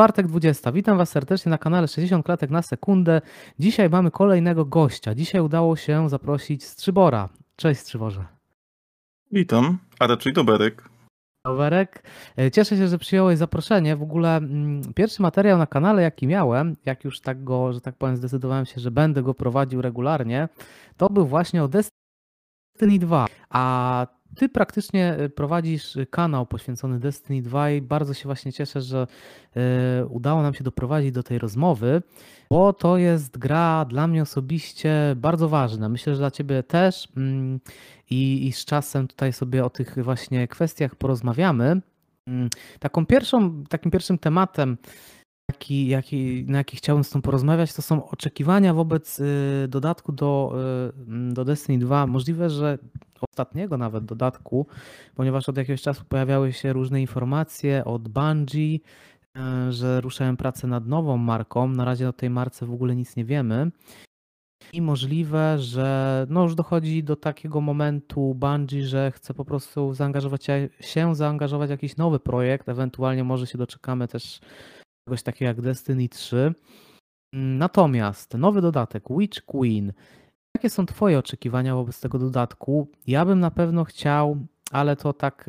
czwartek 20. Witam Was serdecznie na kanale 60 klatek na sekundę. Dzisiaj mamy kolejnego gościa. Dzisiaj udało się zaprosić Strzybora. Cześć Strzyborze. Witam, a raczej Doberek. Doberek. E, cieszę się, że przyjąłeś zaproszenie. W ogóle mm, pierwszy materiał na kanale, jaki miałem, jak już tak go, że tak powiem, zdecydowałem się, że będę go prowadził regularnie, to był właśnie o Destiny 2. A ty praktycznie e, prowadzisz kanał poświęcony Destiny 2 i bardzo się właśnie cieszę, że e, udało nam się doprowadzić do tej rozmowy, bo to jest gra dla mnie osobiście bardzo ważna. Myślę, że dla ciebie też mm, i, i z czasem tutaj sobie o tych właśnie kwestiach porozmawiamy. Mm, taką pierwszą, takim pierwszym tematem, jaki, jaki, na jaki chciałbym z tą porozmawiać, to są oczekiwania wobec y, dodatku do, y, do Destiny 2. Możliwe, że ostatniego nawet dodatku, ponieważ od jakiegoś czasu pojawiały się różne informacje od Bungie, y, że ruszają pracę nad nową marką. Na razie o tej marce w ogóle nic nie wiemy. I możliwe, że no już dochodzi do takiego momentu Bungie, że chce po prostu zaangażować się, zaangażować w jakiś nowy projekt. Ewentualnie może się doczekamy też czegoś takiego jak Destiny 3. Natomiast nowy dodatek Witch Queen. Jakie są Twoje oczekiwania wobec tego dodatku? Ja bym na pewno chciał, ale to tak,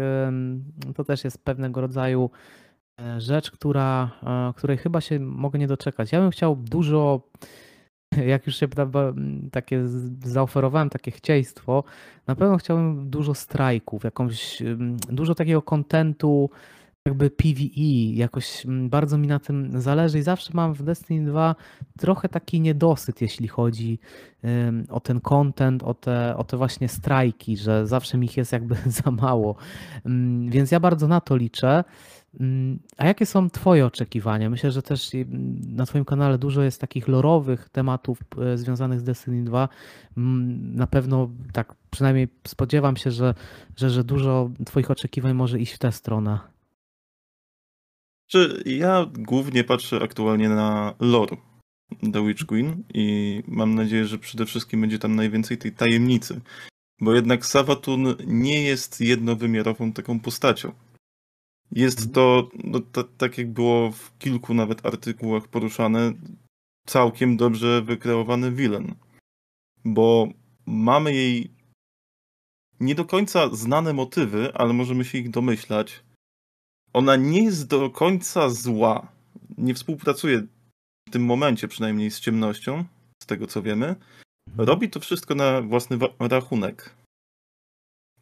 to też jest pewnego rodzaju e, rzecz, która, e, której chyba się mogę nie doczekać. Ja bym chciał dużo, jak już się takie zaoferowałem takie chcieństwo, na pewno chciałbym dużo strajków, jakąś, dużo takiego kontentu, jakby PvE, jakoś mm, bardzo mi na tym zależy i zawsze mam w Destiny 2 trochę taki niedosyt, jeśli chodzi o ten content, o te, o te właśnie strajki, że zawsze mi ich jest jakby za mało. Więc ja bardzo na to liczę. A jakie są Twoje oczekiwania? Myślę, że też na Twoim kanale dużo jest takich lorowych tematów e, związanych z Destiny 2. Na pewno tak przynajmniej spodziewam się, że, że, że dużo Twoich oczekiwań może iść w tę stronę. Czy ja głównie patrzę aktualnie na lore The Witch Queen i mam nadzieję, że przede wszystkim będzie tam najwięcej tej tajemnicy. Bo jednak Savatun nie jest jednowymiarową taką postacią. Jest mhm. to, no, tak jak było w kilku nawet artykułach poruszane, całkiem dobrze wykreowany villain. Bo mamy jej nie do końca znane motywy, ale możemy się ich domyślać ona nie jest do końca zła. Nie współpracuje w tym momencie przynajmniej z ciemnością, z tego co wiemy. Robi to wszystko na własny rachunek.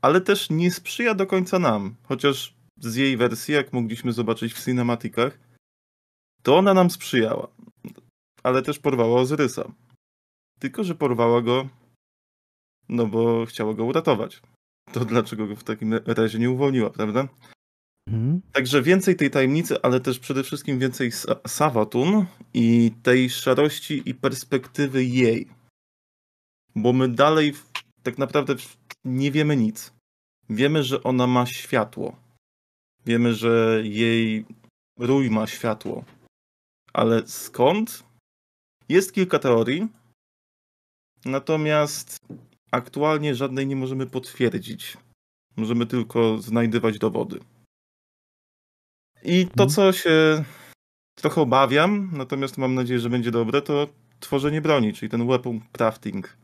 Ale też nie sprzyja do końca nam, chociaż z jej wersji, jak mogliśmy zobaczyć w cinematikach, to ona nam sprzyjała. Ale też porwała Ozyrysa. Tylko, że porwała go, no bo chciała go uratować. To dlaczego go w takim razie nie uwolniła, prawda? Mhm. Także więcej tej tajemnicy, ale też przede wszystkim więcej Savatun i tej szarości i perspektywy jej. Bo my dalej tak naprawdę nie wiemy nic. Wiemy, że ona ma światło. Wiemy, że jej rój ma światło. Ale skąd? Jest kilka teorii. Natomiast aktualnie żadnej nie możemy potwierdzić. Możemy tylko znajdywać dowody. I to, mhm. co się trochę obawiam, natomiast mam nadzieję, że będzie dobre, to tworzenie broni, czyli ten weapon crafting.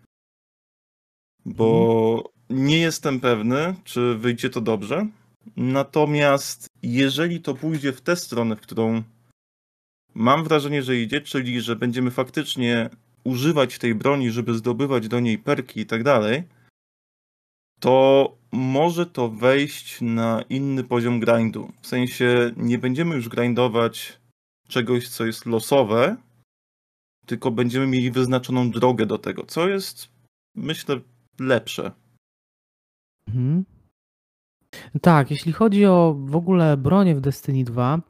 Bo mhm. nie jestem pewny, czy wyjdzie to dobrze. Natomiast jeżeli to pójdzie w tę stronę, w którą mam wrażenie, że idzie, czyli że będziemy faktycznie używać tej broni, żeby zdobywać do niej perki i tak dalej, to może to wejść na inny poziom grindu. W sensie nie będziemy już grindować czegoś, co jest losowe, tylko będziemy mieli wyznaczoną drogę do tego, co jest, myślę, lepsze. Mhm. Tak, jeśli chodzi o w ogóle bronię w Destiny 2,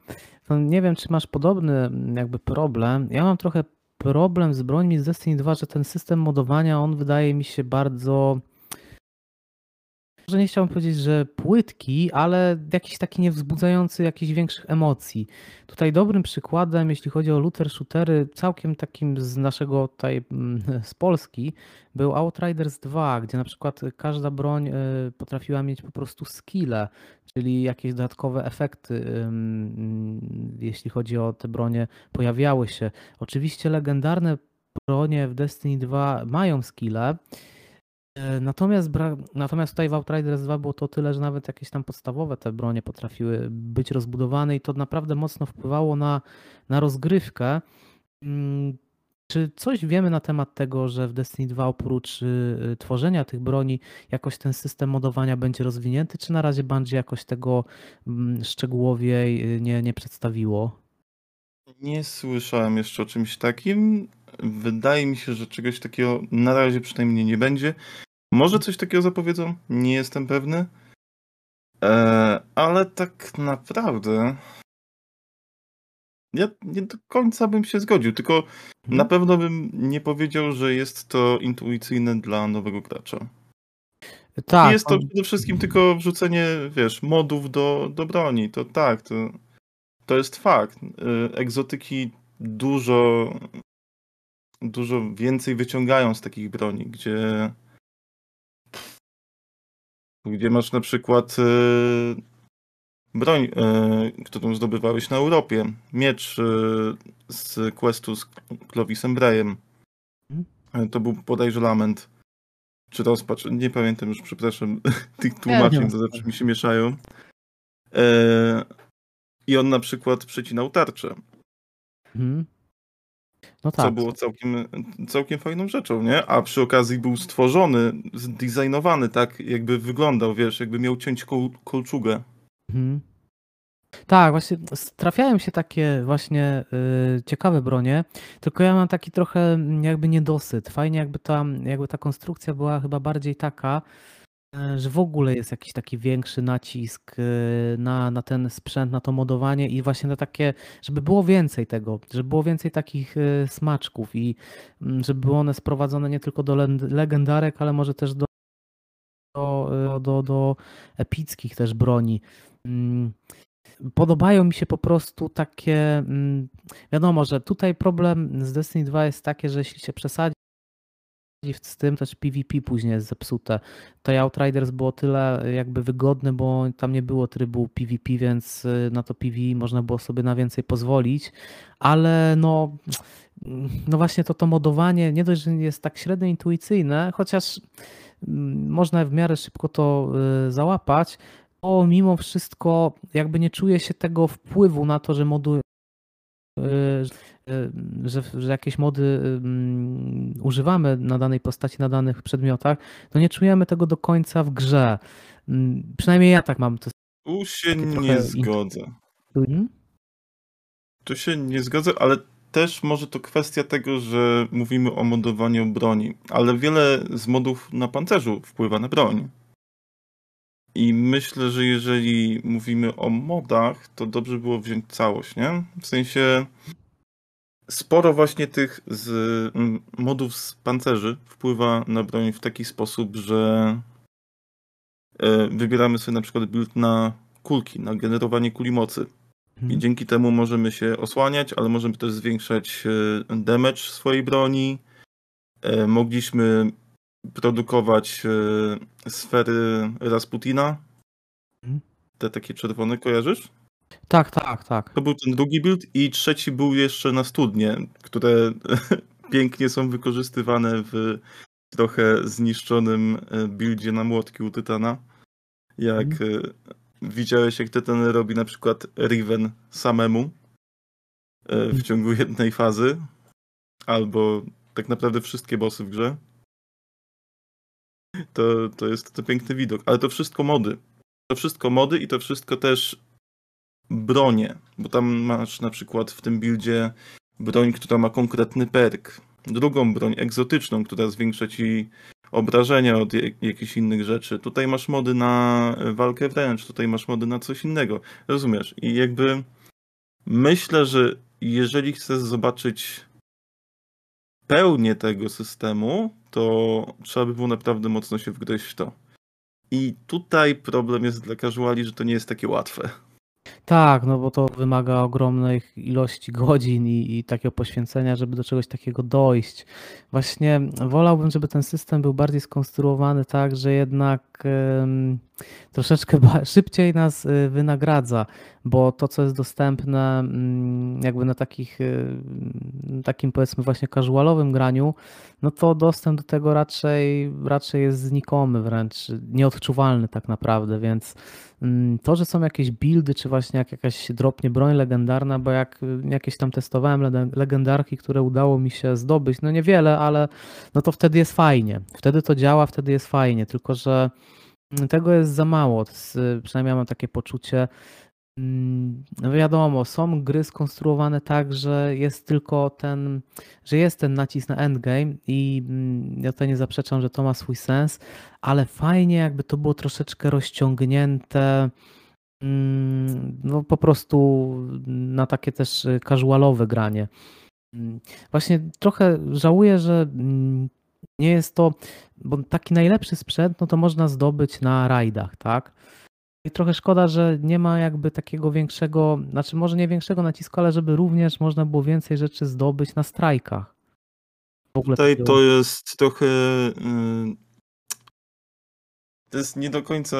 to nie wiem, czy masz podobny jakby problem. Ja mam trochę problem z brońmi z Destiny 2, że ten system modowania, on wydaje mi się bardzo może nie chciałbym powiedzieć, że płytki, ale jakiś taki niewzbudzający jakichś większych emocji. Tutaj dobrym przykładem, jeśli chodzi o looter shootery, całkiem takim z naszego tutaj, mm, z Polski, był Outriders 2, gdzie na przykład każda broń y, potrafiła mieć po prostu skille, czyli jakieś dodatkowe efekty, jeśli chodzi o te bronie, pojawiały się. Oczywiście legendarne bronie w Destiny 2 mają skille, Natomiast, bra- natomiast tutaj w Outriders 2 było to tyle, że nawet jakieś tam podstawowe te bronie potrafiły być rozbudowane i to naprawdę mocno wpływało na, na rozgrywkę. Mm, Czy coś wiemy na temat tego, że w Destiny 2 oprócz y, tworzenia tych broni jakoś ten system modowania będzie rozwinięty, czy na razie Bungie jakoś tego mm, szczegółowiej y, nie, nie przedstawiło? Nie słyszałem jeszcze o czymś takim. Wydaje mi się, że czegoś takiego na razie przynajmniej nie będzie. Może coś takiego zapowiedzą? Nie jestem pewny. E, ale tak naprawdę. Ja nie do końca bym się zgodził, tylko na pewno bym nie powiedział, że jest to intuicyjne dla nowego gracza. Tak, jest to on- przede wszystkim tylko wrzucenie, wiesz, modów do, do broni. To tak, to, to jest fakt. Y, Egzotyki dużo, dużo więcej wyciągają z takich broni, gdzie, gdzie masz na przykład y, broń, y, którą zdobywałeś na Europie. Miecz y, z questu z Clovisem Brayem. Y, To był bodajże lament. Czy rozpacz, nie pamiętam już, przepraszam, tych tłumaczeń, ma to zawsze mi się mieszają. E, I on na przykład przecinał tarczę, Mhm. No co tak. było całkiem, całkiem fajną rzeczą, nie? A przy okazji był stworzony, zdesignowany tak, jakby wyglądał, wiesz, jakby miał ciąć kol, kolczugę. Mhm. Tak, właśnie trafiają się takie właśnie y, ciekawe bronie, tylko ja mam taki trochę jakby niedosyt. Fajnie jakby ta, jakby ta konstrukcja była chyba bardziej taka, że w ogóle jest jakiś taki większy nacisk y, na, na ten sprzęt, na to modowanie i właśnie na takie, żeby było więcej tego, żeby było więcej takich y, smaczków i mm, żeby były one sprowadzone nie tylko do legendarek, ale może też do, do, do, do epickich też broni. Mm, Podobają mi się po prostu takie. mm, Wiadomo, że tutaj problem z Destiny 2 jest takie, że jeśli się przesadzi z tym, też PvP później jest zepsute. To Outriders było tyle jakby wygodne, bo tam nie było trybu PvP, więc y, na to PvE można było sobie na więcej pozwolić, ale no, no właśnie to, to modowanie nie dość, że jest tak średnio intuicyjne, chociaż mm, można w miarę szybko to y, załapać, to mimo wszystko jakby nie czuje się tego wpływu na to, że modu, że, że jakieś mody mm, używamy na danej postaci, na danych przedmiotach, to nie czujemy tego do końca w grze. Mm, Przynajmniej ja tak mam. To Tu się nie in- zgodzę. Mhm. Tu się nie zgodzę, ale też może to kwestia tego, że mówimy o modowaniu broni, ale wiele z modów na pancerzu wpływa na broń. I myślę, że jeżeli mówimy o modach, to dobrze było wziąć całość, nie? W sensie sporo właśnie tych z modów z pancerzy wpływa na broń w taki sposób, że e, wybieramy sobie na przykład build na kulki, na generowanie kuli mocy. I Mhm. dzięki temu możemy się osłaniać, ale możemy też zwiększać e, damage swojej broni. E, Mogliśmy produkować e, sfery Rasputina. Mhm. Te takie czerwone, kojarzysz? Tak, tak, tak. To był ten drugi build i trzeci był jeszcze na studnie, które pięknie są wykorzystywane w trochę zniszczonym e, buildzie na młotki u Tytana. Jak e, widziałeś, jak Tytan robi na przykład Riven samemu w ciągu jednej fazy, albo tak naprawdę wszystkie bossy w grze. To, to jest to piękny widok, ale to wszystko mody. To wszystko mody i to wszystko też bronie, bo tam masz na przykład w tym buildzie broń, która ma konkretny perk. Drugą broń egzotyczną, która zwiększa ci obrażenia od jak- jakichś innych rzeczy. Tutaj masz mody na walkę wręcz, tutaj masz mody na coś innego. Rozumiesz? I jakby myślę, że jeżeli chcesz zobaczyć pełnię tego systemu, to trzeba by było naprawdę mocno się wgryźć w to. I tutaj problem jest dla casuali, że to nie jest takie łatwe. Tak, no bo to wymaga ogromnej ilości godzin i, i takiego poświęcenia, żeby do czegoś takiego dojść. Właśnie wolałbym, żeby ten system był bardziej skonstruowany tak, że jednak troszeczkę szybciej nas y, wynagradza, bo to, co jest dostępne mm, jakby na takich, y, takim powiedzmy właśnie casualowym graniu, no to dostęp do tego raczej, raczej jest znikomy wręcz, nieodczuwalny tak naprawdę, więc mm, to, że są jakieś buildy, czy właśnie jak jakaś dropnie broń legendarna, bo jak y, jakieś tam testowałem legendarki, które udało mi się zdobyć, no niewiele, ale no to wtedy jest fajnie. Wtedy to działa, wtedy jest fajnie, tylko że mm, tego jest za mało. Przynajmniej ja mam takie poczucie. Mm, No wiadomo, są gry skonstruowane tak, że jest tylko ten, że jest ten nacisk na endgame i mm, ja tutaj nie zaprzeczam, że to ma swój sens, ale fajnie jakby to było troszeczkę rozciągnięte, mm, no po prostu na takie też casualowe granie. Właśnie trochę żałuję, że nie jest to, bo taki najlepszy sprzęt, no to można zdobyć na rajdach, tak? I trochę szkoda, że nie ma jakby takiego większego, znaczy może nie większego nacisku, ale żeby również można było więcej rzeczy zdobyć na strajkach. W ogóle Tutaj to jest trochę. y, To jest nie do końca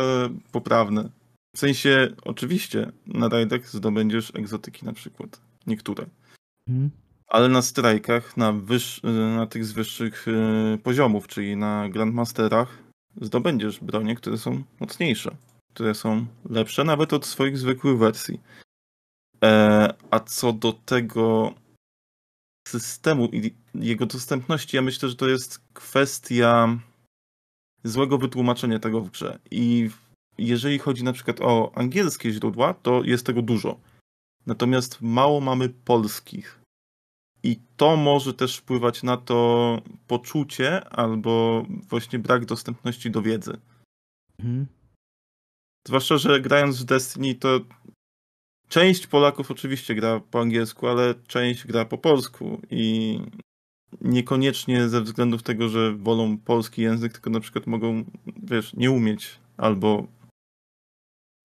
poprawne. W sensie, oczywiście, na rajdach zdobędziesz egzotyki na przykład. Niektóre. Mhm. Ale na strajkach, na, na tych z wyższych y, poziomów, czyli na Grandmasterach, zdobędziesz bronie, które są mocniejsze, które są lepsze nawet od swoich zwykłych wersji. E, a co do tego systemu i jego dostępności, ja myślę, że to jest kwestia złego wytłumaczenia tego w grze. I jeżeli chodzi na przykład o angielskie źródła, to jest tego dużo. Natomiast mało mamy polskich. I to może też wpływać na to poczucie albo właśnie brak dostępności do wiedzy. Mhm. Zwłaszcza, że grając w Destiny, to część Polaków oczywiście gra po angielsku, ale część gra po polsku i niekoniecznie ze względów tego, że wolą polski język, tylko na przykład mogą, wiesz, nie umieć albo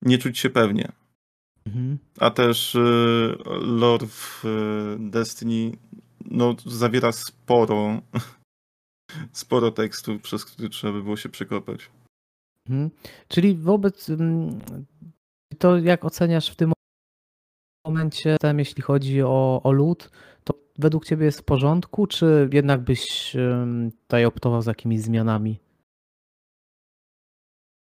nie czuć się pewnie. Mhm. A też y, lore w y, Destiny no, zawiera sporo sporo tekstu, przez który trzeba by było się przekopać. Mhm. Czyli wobec mm, to jak oceniasz w tym momencie, tam, jeśli chodzi o, o lód, to według Ciebie jest w porządku, czy jednak byś tutaj optował za jakimiś zmianami?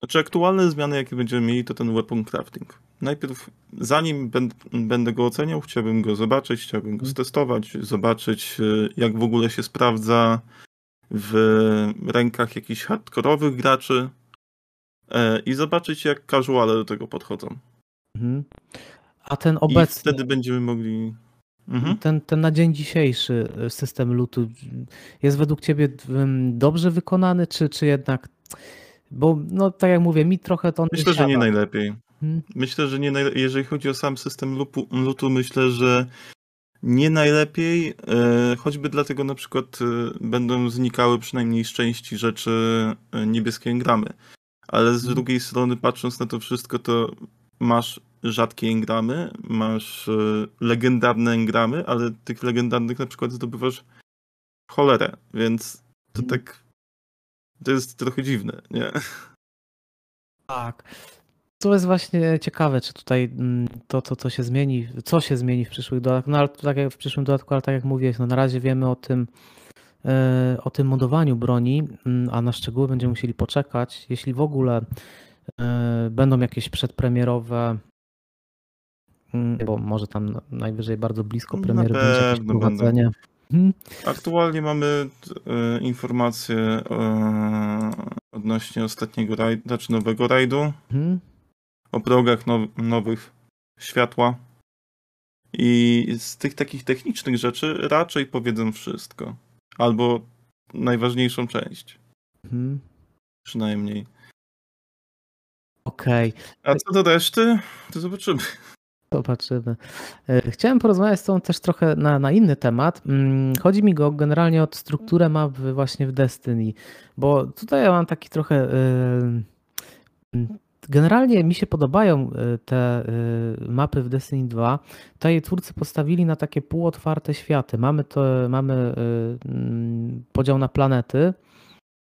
Znaczy aktualne zmiany, jakie będziemy mieli, to ten weapon crafting. Najpierw, zanim będę, go oceniał, chciałbym go zobaczyć, chciałbym go Mhm. stestować, zobaczyć y, jak w ogóle się sprawdza w rękach jakichś hardkorowych graczy e, i zobaczyć jak casuale do tego podchodzą. Mhm. A ten I obecny, wtedy będziemy mogli... Mhm. ten, ten na dzień dzisiejszy y, system lutu jest według Ciebie dobrze wykonany, czy, czy jednak, bo no tak jak mówię, mi trochę to Myślę, że nie najlepiej. Mhm. Myślę, że nie najle- jeżeli chodzi o sam system lupu, lutu, myślę, że nie najlepiej, e, choćby dlatego na przykład e, będą znikały przynajmniej z części rzeczy e, niebieskie engramy. Ale z Mhm. drugiej strony, patrząc na to wszystko, to masz rzadkie engramy, masz e, legendarne engramy, ale tych legendarnych na przykład zdobywasz cholerę, więc to Mhm. tak to jest trochę dziwne, nie? Tak. To jest właśnie ciekawe, czy tutaj mm, to, to, co się zmieni, co się zmieni w przyszłych dodatkach. No ale tak jak w przyszłym dodatku, ale tak jak mówiłeś, no na razie wiemy o tym, o tym modowaniu broni, mm, a na szczegóły będziemy musieli poczekać. Jeśli w ogóle e, będą jakieś przedpremierowe, mm, bo może tam na- najwyżej bardzo blisko Na premiery będzie jakieś prowadzenie. Mhm. Aktualnie mamy e, informacje e, odnośnie ostatniego rajdu, znaczy nowego rajdu, Mhm. o progach now, nowych światła. I z tych takich technicznych rzeczy raczej powiedzą wszystko. Albo najważniejszą część, Mhm. przynajmniej. Okej. A co do reszty, to zobaczymy. Zobaczymy. E, Chciałem porozmawiać z Tobą też trochę na, na inny temat. Mm, Chodzi mi go generalnie o strukturę map właśnie w Destiny, bo tutaj ja mam taki trochę e, Generalnie mi się podobają y, te y, mapy w Destiny 2. Tutaj twórcy postawili na takie półotwarte światy. Mamy, to, mamy y, mm, podział na planety,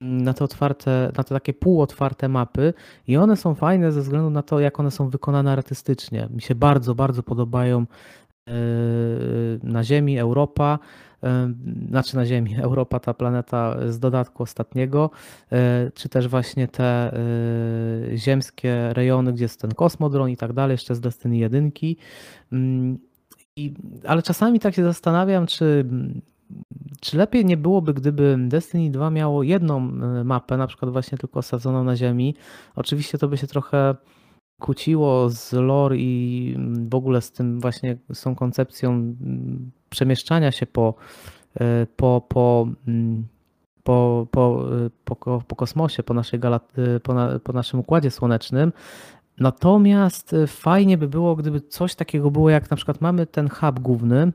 na te otwarte, na te takie półotwarte mapy i one są fajne ze względu na to, jak one są wykonane artystycznie. Mi się bardzo, bardzo podobają na Ziemi, Europa znaczy na Ziemi, Europa, ta planeta z dodatku ostatniego, e, czy też właśnie te e, ziemskie rejony, gdzie jest ten kosmodron i tak dalej, jeszcze z Destiny 1. Mm, I, ale czasami tak się zastanawiam, czy, czy lepiej nie byłoby, gdyby Destiny 2 miało jedną e, mapę, na przykład właśnie tylko osadzoną na Ziemi. Oczywiście to by się trochę kłóciło z lore i w ogóle z tym właśnie, z tą koncepcją przemieszczania się po, e, po, po, mm, po, po, e, po, po kosmosie, po, naszej e, po, na, po naszym układzie słonecznym. Natomiast fajnie by było, gdyby coś takiego było, jak na przykład mamy ten hub główny,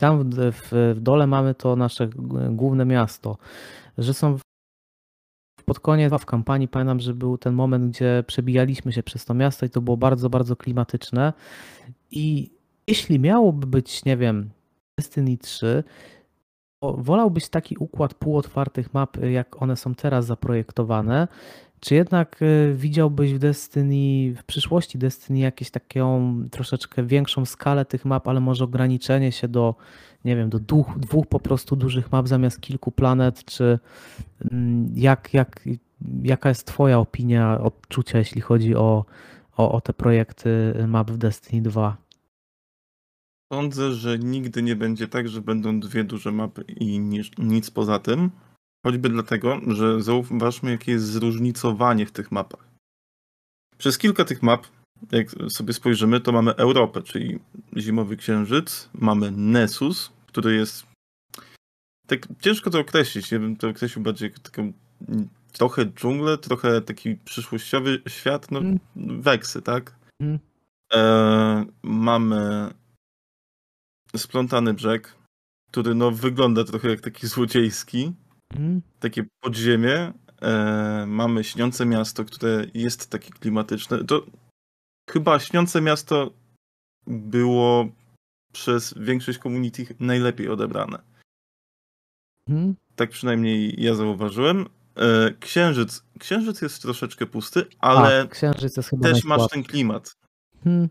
tam w, w, w dole mamy to nasze główne miasto, że są pod koniec w kampanii pamiętam, że był ten moment, gdzie przebijaliśmy się przez to miasto i to było bardzo, bardzo klimatyczne. I jeśli miałoby być, nie wiem, Destiny 3, wolałbyś taki układ półotwartych map, jak one są teraz zaprojektowane, czy jednak e, widziałbyś w Destiny, w przyszłości Destiny jakieś taką troszeczkę większą skalę tych map, ale może ograniczenie się do, nie wiem, do dwóch, dwóch po prostu dużych map zamiast kilku planet, czy mm, jak, jak, jaka jest twoja opinia, odczucia, jeśli chodzi o, o, o te projekty map w Destiny 2? Sądzę, że nigdy nie będzie tak, że będą dwie duże mapy i nic poza tym. Choćby dlatego, że zauważmy, jakie jest zróżnicowanie w tych mapach. Przez kilka tych map, jak sobie spojrzymy, to mamy Europę, czyli Zimowy Księżyc, mamy Nessus, który jest. Tak ciężko to określić. Ja bym to określił bardziej taką trochę dżunglę, trochę taki przyszłościowy świat, no mm. weksy, tak? Mm. E, mamy splątany brzeg, który no wygląda trochę jak taki złodziejski. Mm. Takie podziemie. E, mamy śniące miasto, które jest takie klimatyczne. To chyba śniące miasto było przez większość community najlepiej odebrane. Mm. Tak przynajmniej ja zauważyłem. E, księżyc. Księżyc jest troszeczkę pusty, ale A, księżyc jest chyba też masz ten klimat. Hmm.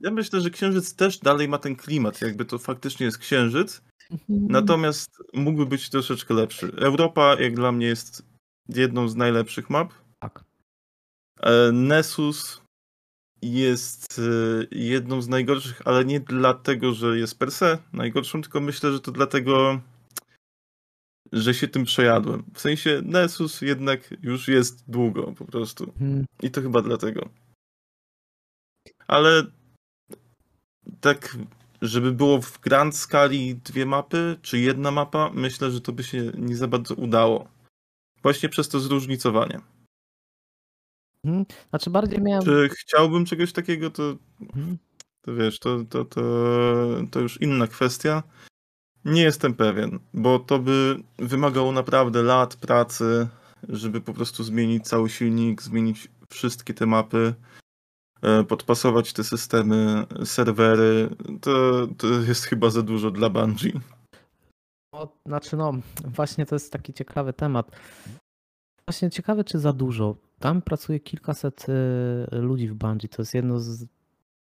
Ja myślę, że księżyc też dalej ma ten klimat, jakby to faktycznie jest księżyc, Mhm. Natomiast mógłby być troszeczkę lepszy. Europa, jak dla mnie, jest jedną z najlepszych map. Tak. E, Nessus jest e, jedną z najgorszych, ale nie dlatego, że jest per se najgorszą, tylko myślę, że to dlatego, że się tym przejadłem. W sensie Nessus jednak już jest długo po prostu. Hmm. I to chyba dlatego. Ale tak żeby było w grand skali dwie mapy, czy jedna mapa, myślę, że to by się nie za bardzo udało. Właśnie przez to zróżnicowanie. Hmm. Znaczy bardziej miałem... Czy chciałbym czegoś takiego, to, hmm. to wiesz, to, to, to, to już inna kwestia. Nie jestem pewien, bo to by wymagało naprawdę lat pracy, żeby po prostu zmienić cały silnik, zmienić wszystkie te mapy. E, podpasować te systemy, serwery, to, to jest chyba za dużo dla Bungie. No, znaczy no, właśnie to jest taki ciekawy temat. Właśnie ciekawe, czy za dużo. Tam pracuje kilkaset e, ludzi w Bungie. To jest jedno z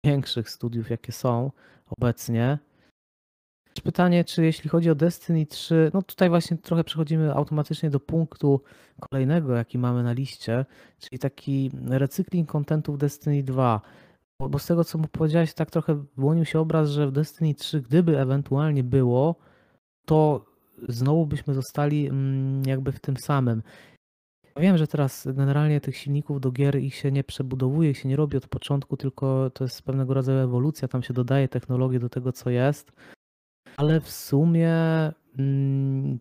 większych studiów, jakie są obecnie. Pytanie, czy jeśli chodzi o Destiny 3, no tutaj właśnie trochę przechodzimy automatycznie do punktu kolejnego, jaki mamy na liście, czyli taki recykling kontentu w Destiny 2. Bo, bo z tego, co mu powiedziałeś, tak trochę wyłonił się obraz, że w Destiny 3, gdyby ewentualnie było, to znowu byśmy zostali mm, jakby w tym samym. Wiem, że teraz generalnie tych silników do gier ich się nie przebudowuje, ich się nie robi od początku, tylko to jest pewnego rodzaju ewolucja, tam się dodaje technologię do tego, co jest. Ale w sumie mm,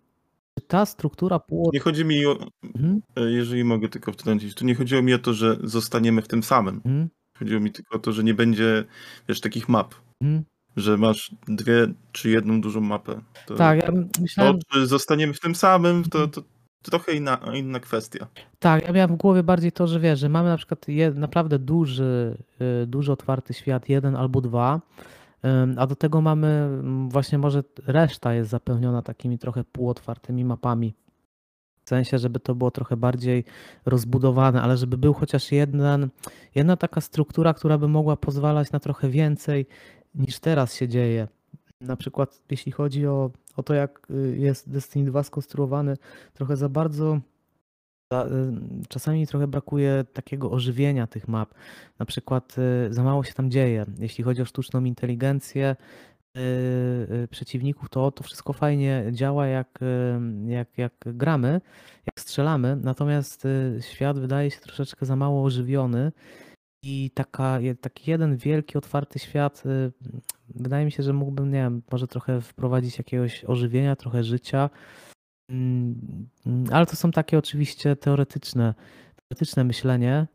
ta struktura Nie chodzi mi o, mhm. E, jeżeli mogę tylko wtrącić, to nie chodziło mi o to, że zostaniemy w tym samym. Mhm. Chodziło mi tylko o to, że nie będzie, wiesz, takich map. Mhm. Że masz dwie czy jedną dużą mapę. To, tak, ja myślałem... To, czy zostaniemy w tym samym, to, to trochę inna, inna kwestia. Tak, ja miałem w głowie bardziej to, że wiesz, że mamy na przykład jed, naprawdę duży, y, duży otwarty świat, jeden albo dwa, a do tego mamy właśnie może reszta jest zapełniona takimi trochę półotwartymi mapami. W sensie, żeby to było trochę bardziej rozbudowane, ale żeby był chociaż jeden, jedna taka struktura, która by mogła pozwalać na trochę więcej niż teraz się dzieje. Na przykład jeśli chodzi o, o to, jak y, jest Destiny 2 skonstruowany, trochę za bardzo y, czasami trochę brakuje takiego ożywienia tych map. Na przykład y, za mało się tam dzieje. Jeśli chodzi o sztuczną inteligencję przeciwników, to to wszystko fajnie działa jak, jak, jak gramy, jak strzelamy, natomiast świat wydaje się troszeczkę za mało ożywiony i taka, taki jeden wielki, otwarty świat, y, wydaje mi się, że mógłbym, nie wiem, może trochę wprowadzić jakiegoś ożywienia, trochę życia, Mm, ale to są takie oczywiście teoretyczne, teoretyczne myślenie.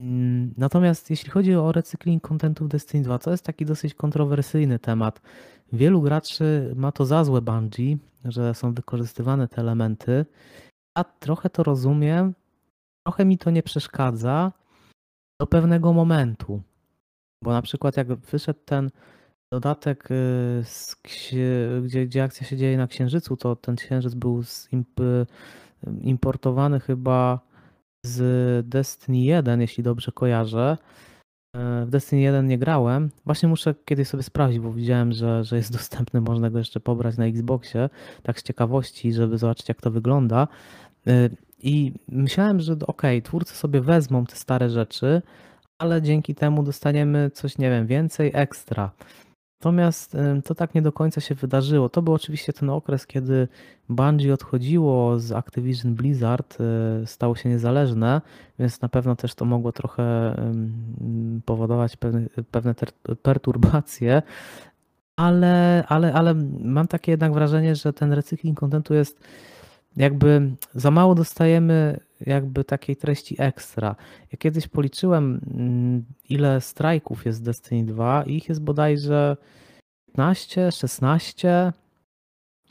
Mm, Natomiast jeśli chodzi o recykling contentu w Destiny 2, to jest taki dosyć kontrowersyjny temat. Wielu graczy ma to za złe Bungie, że są wykorzystywane te elementy. Ja trochę to rozumiem, trochę mi to nie przeszkadza do pewnego momentu. Bo na przykład jak wyszedł ten dodatek, y, gdzie, gdzie akcja się dzieje na Księżycu, to ten Księżyc był importowany chyba z Destiny 1, jeśli dobrze kojarzę. E, W Destiny 1 nie grałem. Właśnie muszę kiedyś sobie sprawdzić, bo widziałem, że, że jest dostępny, można go jeszcze pobrać na Xboxie, tak z ciekawości, żeby zobaczyć jak to wygląda. E, I myślałem, że okej, twórcy sobie wezmą te stare rzeczy, ale dzięki temu dostaniemy coś, nie wiem, więcej ekstra. Natomiast to tak nie do końca się wydarzyło. To był oczywiście ten okres, kiedy Bungie odchodziło z Activision Blizzard, y, stało się niezależne, więc na pewno też to mogło trochę powodować pewne, pewne perturbacje. Ale, ale, ale mam takie jednak wrażenie, że ten recykling contentu jest jakby za mało dostajemy jakby takiej treści ekstra. Ja kiedyś policzyłem, mm, ile strajków jest w Destiny 2 i ich jest bodajże 15, 16.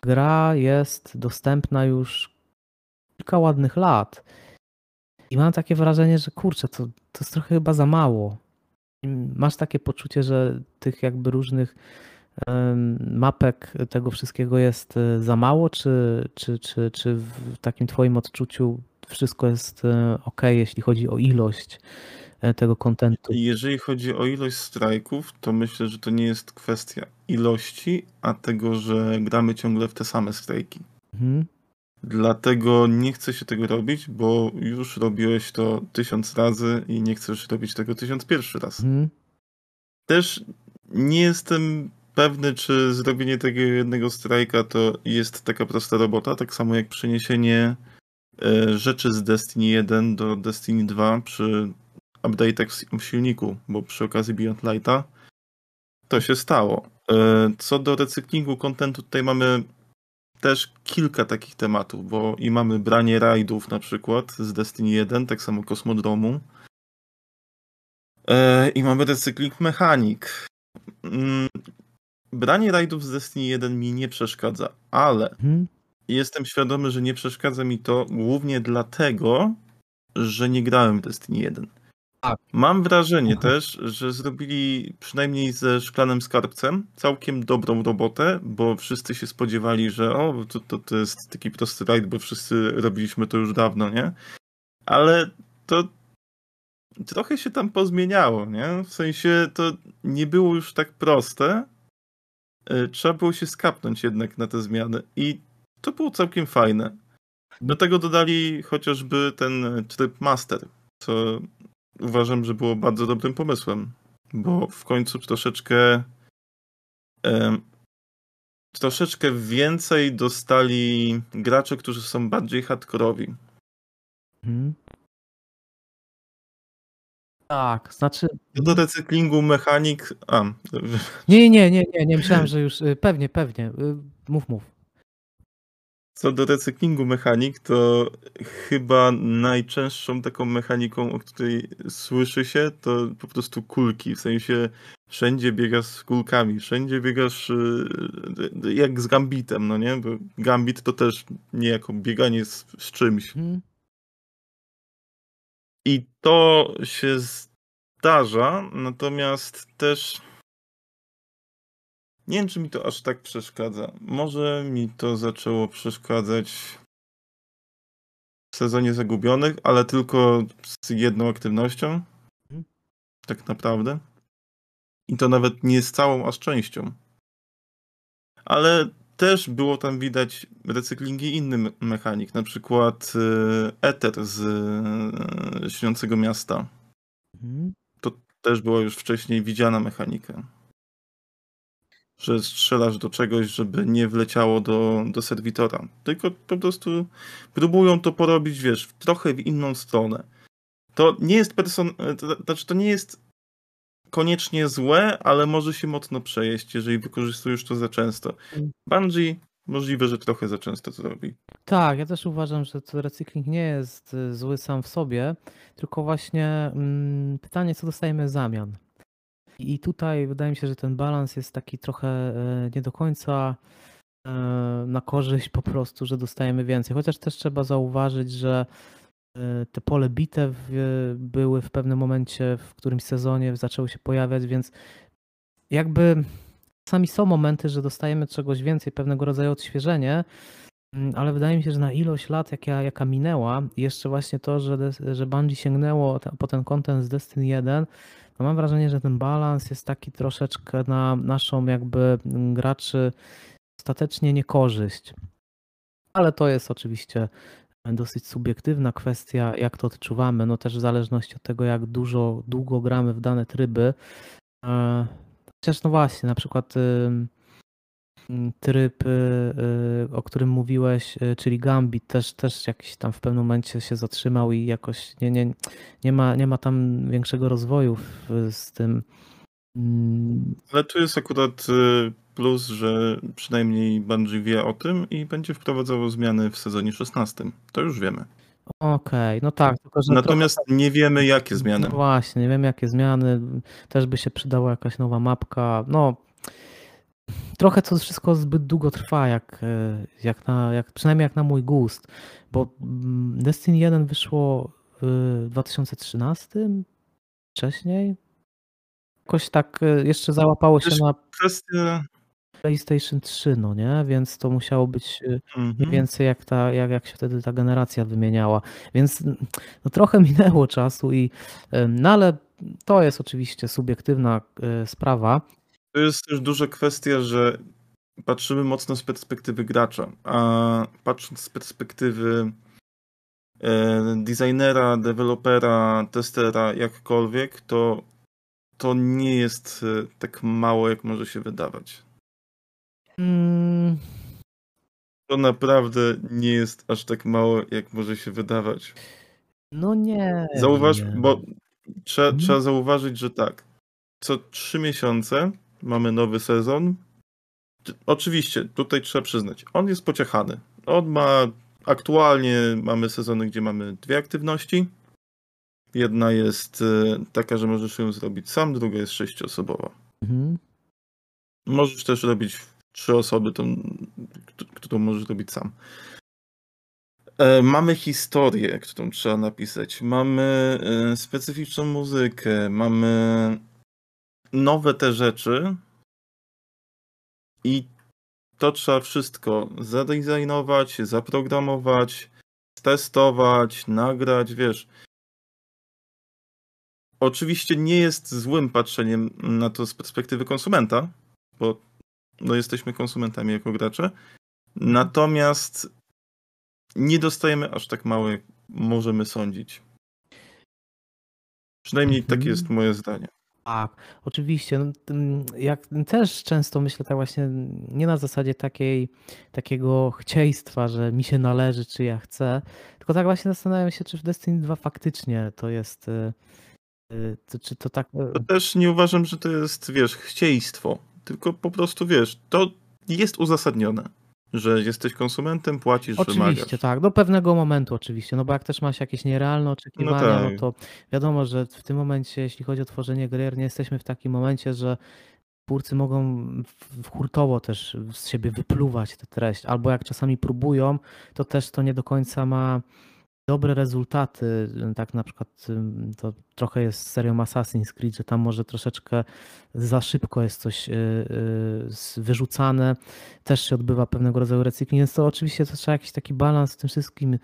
Gra jest dostępna już kilka ładnych lat. I mam takie wrażenie, że kurczę, to, to jest trochę chyba za mało. Masz takie poczucie, że tych jakby różnych mapek tego wszystkiego jest e, za mało, czy, czy, czy, czy w takim twoim odczuciu wszystko jest ok, jeśli chodzi o ilość e, tego kontentu? Jeżeli chodzi o ilość strajków, to myślę, że to nie jest kwestia ilości, a tego, że gramy ciągle w te same strajki. Mhm. Dlatego nie chcę się tego robić, bo już robiłeś to tysiąc razy i nie chcesz robić tego tysiąc pierwszy raz. Mhm. Też nie jestem pewny, czy zrobienie tego jednego strajka to jest taka prosta robota, tak samo jak przeniesienie e, rzeczy z Destiny 1 do Destiny 2 przy update'ach w silniku, bo przy okazji Beyond Lighta to się stało. E, Co do recyklingu kontentu, tutaj mamy też kilka takich tematów, bo i mamy branie rajdów na przykład z Destiny 1, tak samo Kosmodromu. E, I mamy recykling mechanik. Branie rajdów z Destiny 1 mi nie przeszkadza, ale Mhm. jestem świadomy, że nie przeszkadza mi to głównie dlatego, że nie grałem w Destiny 1. Tak. Mam wrażenie Mhm. też, że zrobili przynajmniej ze szklanym skarbcem całkiem dobrą robotę, bo wszyscy się spodziewali, że o, to, to, to jest taki prosty rajd, bo wszyscy robiliśmy to już dawno, nie? Ale to trochę się tam pozmieniało, nie? W sensie to nie było już tak proste. E, Trzeba było się skapnąć jednak na te zmiany i to było całkiem fajne. Do tego dodali chociażby ten tryb master, co uważam, że było bardzo dobrym pomysłem, bo w końcu troszeczkę em, troszeczkę więcej dostali gracze, którzy są bardziej hardkorowi. Mhm. Tak, znaczy. Co do recyklingu mechanik. A, Nie, nie, nie, nie, nie myślałem, że już. y, Pewnie, pewnie. y, Mów, mów. co do recyklingu mechanik, to chyba najczęstszą taką mechaniką, o której słyszy się, to po prostu kulki. W sensie Wszędzie biegasz z kulkami, wszędzie biegasz y, jak z gambitem, no nie? Bo gambit to też niejako bieganie z, z czymś. Mhm. I to się zdarza, natomiast też nie wiem, czy mi to aż tak przeszkadza. Może mi to zaczęło przeszkadzać w sezonie Zagubionych, ale tylko z jedną aktywnością. Mhm. Tak naprawdę. I to nawet nie z całą aż częścią. Ale też było tam widać recyklingi innych mechanik, na przykład y, Ether z y, Śniącego Miasta. Mhm. To też była już wcześniej widziana mechanika. Że strzelasz do czegoś, żeby nie wleciało do, do serwitora. Tylko po prostu próbują to porobić, wiesz, trochę w inną stronę. To nie jest person... To, znaczy, to nie jest koniecznie złe, ale może się mocno przejeść, jeżeli wykorzystujesz to za często. Mm. Bungie możliwe, że trochę za często to robi. Tak, ja też uważam, że to recykling nie jest y, zły sam w sobie, tylko właśnie mm, pytanie, co dostajemy w zamian. I tutaj wydaje mi się, że ten balans jest taki trochę e, nie do końca e, na korzyść po prostu, że dostajemy więcej. Chociaż też trzeba zauważyć, że te pole bitew e, były w pewnym momencie, w którymś sezonie zaczęły się pojawiać, więc jakby czasami są momenty, że dostajemy czegoś więcej, pewnego rodzaju odświeżenie, mm, ale wydaje mi się, że na ilość lat, jaka, jaka minęła, jeszcze właśnie to, że, że Bungie sięgnęło po ten content z Destiny 1, no mam wrażenie, że ten balans jest taki troszeczkę na naszą jakby mm, graczy ostatecznie niekorzyść. Ale to jest oczywiście dosyć subiektywna kwestia, jak to odczuwamy, no też w zależności od tego, jak dużo, długo gramy w dane tryby. E, Chociaż no właśnie, na przykład tryb, y, y, o którym mówiłeś, y, czyli Gambit, też, też jakiś tam w pewnym momencie się zatrzymał i jakoś nie, nie, nie, ma, nie ma tam większego rozwoju z tym. Mm, Ale tu jest akurat y, plus, że przynajmniej Bungie wie o tym i będzie wprowadzało zmiany w sezonie 16. To już wiemy. Okej, no tak, Natomiast nie wiemy, jakie trochę, zmiany. no właśnie, nie wiem jakie zmiany, też by się przydała jakaś nowa mapka, no trochę to wszystko zbyt długo trwa, jak, e, jak na, jak, przynajmniej jak na mój gust, bo mm, Destiny 1 wyszło w 2013, wcześniej. Jakoś tak e, jeszcze załapało się na Kwestia... PlayStation 3, no nie? Więc to musiało być e, mniej Mhm. więcej jak, ta, jak, jak się wtedy ta generacja wymieniała. Więc mm, no, trochę minęło czasu i no ale to jest oczywiście subiektywna e, sprawa. To jest też duża kwestia, że patrzymy mocno z perspektywy gracza, a patrząc z perspektywy e, designera, dewelopera, testera, jakkolwiek, to to nie jest e, tak mało, jak może się wydawać. Mm, To naprawdę nie jest aż tak mało, jak może się wydawać. no nie. Zauważ, wiem. bo trzeba, Mhm. trzeba zauważyć, że tak. Co trzy miesiące mamy nowy sezon. Oczywiście, tutaj trzeba przyznać, on jest pociechany. On ma. Aktualnie mamy sezony, gdzie mamy dwie aktywności. Jedna jest e, taka, że możesz ją zrobić sam, druga jest sześcioosobowa. Mhm. Możesz też robić trzy osoby, k- którą możesz robić sam. E, Mamy historię, którą trzeba napisać. Mamy e, specyficzną muzykę, mamy nowe te rzeczy i to trzeba wszystko zadesignować, zaprogramować, testować, nagrać, wiesz. Oczywiście nie jest złym patrzeniem na to z perspektywy konsumenta, bo no jesteśmy konsumentami jako gracze. Natomiast nie dostajemy aż tak mało, jak możemy sądzić. Przynajmniej Mhm. takie jest moje zdanie. Tak, oczywiście. No, jak też często myślę tak właśnie nie na zasadzie takiej, takiego chcieństwa, że mi się należy, czy ja chcę, tylko tak właśnie zastanawiam się, czy w Destiny 2 faktycznie to jest, y, to, czy to tak... y, To też nie uważam, że to jest, wiesz, chcieństwo. Tylko po prostu, wiesz, to jest uzasadnione. że jesteś konsumentem, płacisz, Oczywiście, wymagasz. tak. Do pewnego momentu oczywiście, no bo jak też masz jakieś nierealne oczekiwania, no tak. to wiadomo, że w tym momencie, jeśli chodzi o tworzenie gier, nie jesteśmy w takim momencie, że twórcy mogą hurtowo też z siebie wypluwać tę treść, albo jak czasami próbują, to też to nie do końca ma dobre rezultaty. Tak na przykład ym, to trochę jest z serią Assassin's Creed, że tam może troszeczkę za szybko jest coś y, y, wyrzucane. Też się odbywa pewnego rodzaju recykling, więc to oczywiście to trzeba jakiś taki balans w tym wszystkim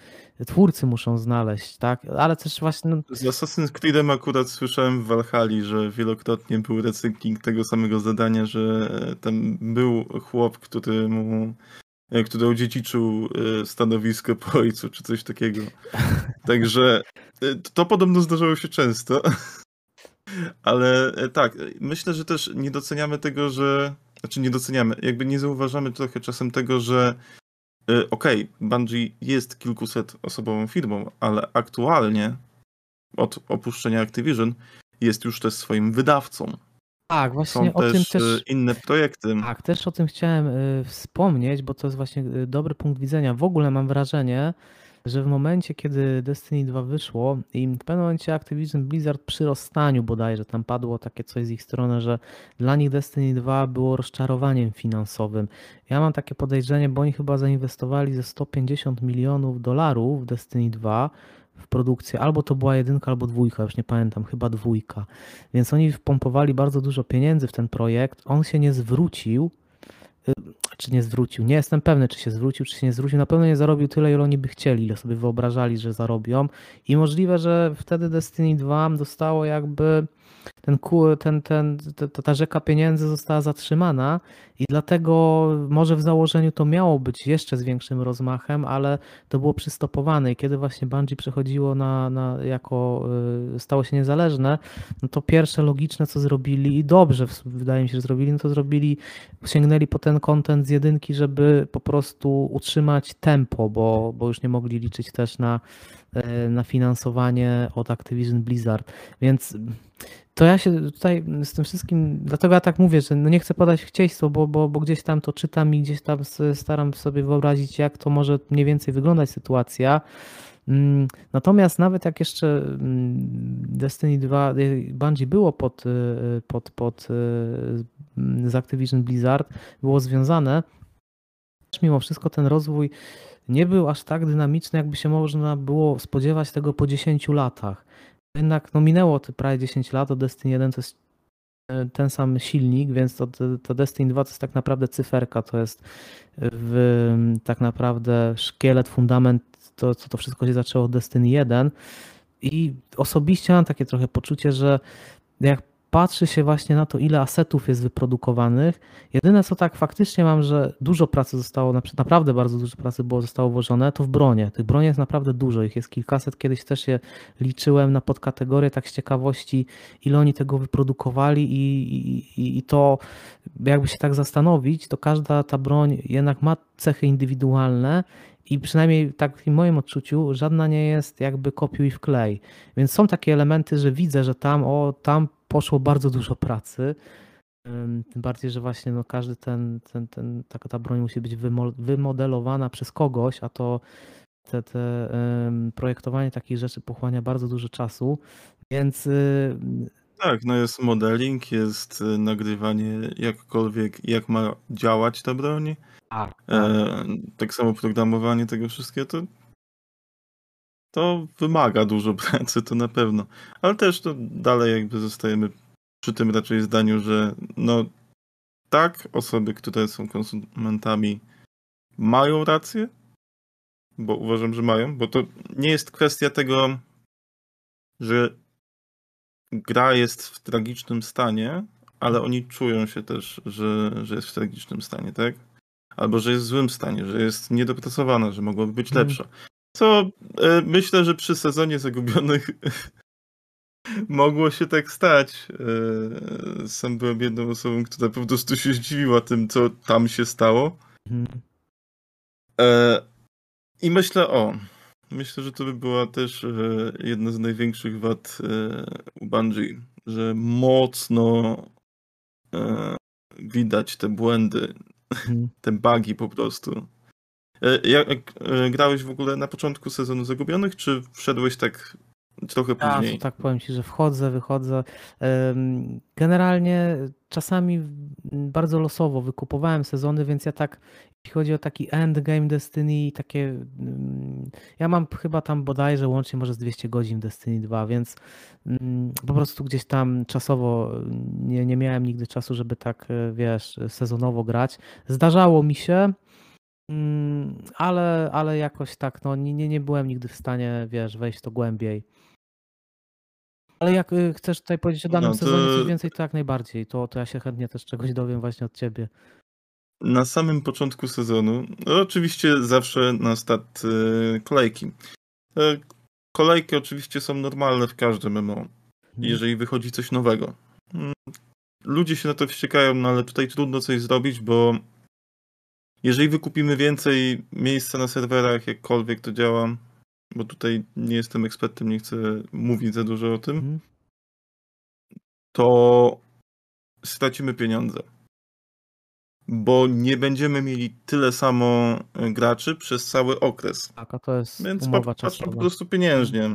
twórcy muszą znaleźć, tak? Ale też właśnie no, Z Assassin's Creedem akurat słyszałem w Valhalla, że wielokrotnie był recykling tego samego zadania, że tam był chłop, który mu e, który odziedziczył e, stanowisko po ojcu, czy coś takiego. Także e, to podobno zdarzało się często. Ale e, tak, myślę, że też nie doceniamy tego, że. Znaczy nie doceniamy, jakby nie zauważamy trochę czasem tego, że e, okej, Bungie jest kilkuset osobową firmą, ale aktualnie od opuszczenia Activision jest już też swoim wydawcą. Tak, właśnie Są o tym też, też... e, inne projekty. Tak, też o tym chciałem y, wspomnieć, bo to jest właśnie y, dobry punkt widzenia. W ogóle mam wrażenie, że w momencie, kiedy Destiny 2 wyszło i w pewnym momencie Activision Blizzard przy rozstaniu bodajże, tam padło takie coś z ich strony, że dla nich Destiny 2 było rozczarowaniem finansowym. Ja mam takie podejrzenie, bo oni chyba zainwestowali ze 150 milionów dolarów w Destiny 2 w produkcję, albo to była jedynka, albo dwójka, już nie pamiętam, chyba dwójka. Więc oni wpompowali bardzo dużo pieniędzy w ten projekt. On się nie zwrócił. y, Czy nie zwrócił? Nie jestem pewny, czy się zwrócił, czy się nie zwrócił. Na pewno nie zarobił tyle, ile oni by chcieli, ile sobie wyobrażali, że zarobią. I możliwe, że wtedy Destiny 2 dostało jakby ten, ten, ten, ta, rzeka pieniędzy została zatrzymana i dlatego może w założeniu to miało być jeszcze z większym rozmachem, ale to było przystopowane. I kiedy właśnie Bungie przechodziło na, na jako, y, stało się niezależne, no to pierwsze logiczne co zrobili i dobrze wydaje mi się, że zrobili, no to zrobili, sięgnęli po ten content z jedynki, żeby po prostu utrzymać tempo, bo, bo już nie mogli liczyć też na, na finansowanie od Activision Blizzard, więc to ja się tutaj z tym wszystkim, dlatego ja tak mówię, że no nie chcę podać chcieństwo, bo, bo, bo gdzieś tam to czytam i gdzieś tam staram sobie wyobrazić, jak to może mniej więcej wyglądać sytuacja. Mm, Natomiast nawet jak jeszcze mm, Destiny 2, y, Bungie było pod, y, pod, pod y, z Activision Blizzard, było związane, mimo wszystko ten rozwój nie był aż tak dynamiczny, jakby się można było spodziewać tego po 10 latach. Jednak no minęło prawie 10 lat, od Destiny 1 to jest e, ten sam silnik, więc to, to Destiny 2 to jest tak naprawdę cyferka, to jest w, tak naprawdę szkielet, fundament, to, to, to wszystko się zaczęło od Destiny 1 i osobiście mam takie trochę poczucie, że jak patrzy się właśnie na to, ile asetów jest wyprodukowanych, jedyne co tak faktycznie mam, że dużo pracy zostało, napr- naprawdę bardzo dużo pracy było zostało włożone, to w bronie. Tych broni jest naprawdę dużo, ich jest kilkaset, kiedyś też je liczyłem na podkategorie, tak z ciekawości, ile oni tego wyprodukowali i, i, i to jakby się tak zastanowić, to każda ta broń jednak ma cechy indywidualne i przynajmniej tak w moim odczuciu żadna nie jest jakby kopiuj w klej. Więc są takie elementy, że widzę, że tam, o, tam poszło bardzo dużo pracy. Ym, Tym bardziej, że właśnie no, każdy ten, ten, ten, taka ta broń musi być wymo- wymodelowana przez kogoś, a to te, te projektowanie takich rzeczy pochłania bardzo dużo czasu, więc y, Tak, no jest modeling, jest e, nagrywanie jakkolwiek, jak ma działać ta broń. tak, E, tak samo programowanie tego wszystkiego, to, to wymaga dużo pracy, to na pewno. Ale też to dalej jakby zostajemy przy tym raczej zdaniu, że no tak, osoby, które są konsumentami mają rację, bo uważam, że mają, bo to nie jest kwestia tego, że gra jest w tragicznym stanie, ale oni czują się też, że, że jest w tragicznym stanie, tak? Albo że jest w złym stanie, że jest niedopracowana, że mogłaby być Mhm. lepsza. Co e, myślę, że przy sezonie zagubionych mogło się tak stać. E, sam byłem jedną osobą, która po prostu się zdziwiła tym, co tam się stało. Mhm. E, I myślę, o, myślę, że to by była też jedna z największych wad u Bungie, że mocno widać te błędy. Mhm. te bugi po prostu. E, Jak, e, grałeś w ogóle na początku sezonu Zagubionych, czy wszedłeś tak trochę później? tak powiem ci, że wchodzę, wychodzę. Generalnie czasami bardzo losowo wykupowałem sezony, więc ja tak, jeśli chodzi o taki endgame Destiny, takie. mm, Ja mam chyba tam bodajże łącznie może z 200 godzin Destiny 2, więc mm, po prostu gdzieś tam czasowo nie, nie miałem nigdy czasu, żeby tak, e, wiesz, sezonowo grać. Zdarzało mi się. Mm, Ale, ale jakoś tak, no nie, nie byłem nigdy w stanie, wiesz, wejść to głębiej. Ale jak y, chcesz tutaj powiedzieć o danym No to- sezonie coś więcej, to jak najbardziej. To, to ja się chętnie też czegoś dowiem właśnie od ciebie. Na samym początku sezonu, no oczywiście zawsze na start e, kolejki. E, Kolejki oczywiście są normalne w każdym MMO, Mhm. jeżeli wychodzi coś nowego. Mm, Ludzie się na to wściekają, no ale tutaj trudno coś zrobić, bo jeżeli wykupimy więcej miejsca na serwerach, jakkolwiek to działa, bo tutaj nie jestem ekspertem, nie chcę mówić za dużo o tym, Mhm. to stracimy pieniądze. Bo nie będziemy mieli tyle samo e, graczy przez cały okres. Tak, a to jest Więc umowa po prostu pieniężnie.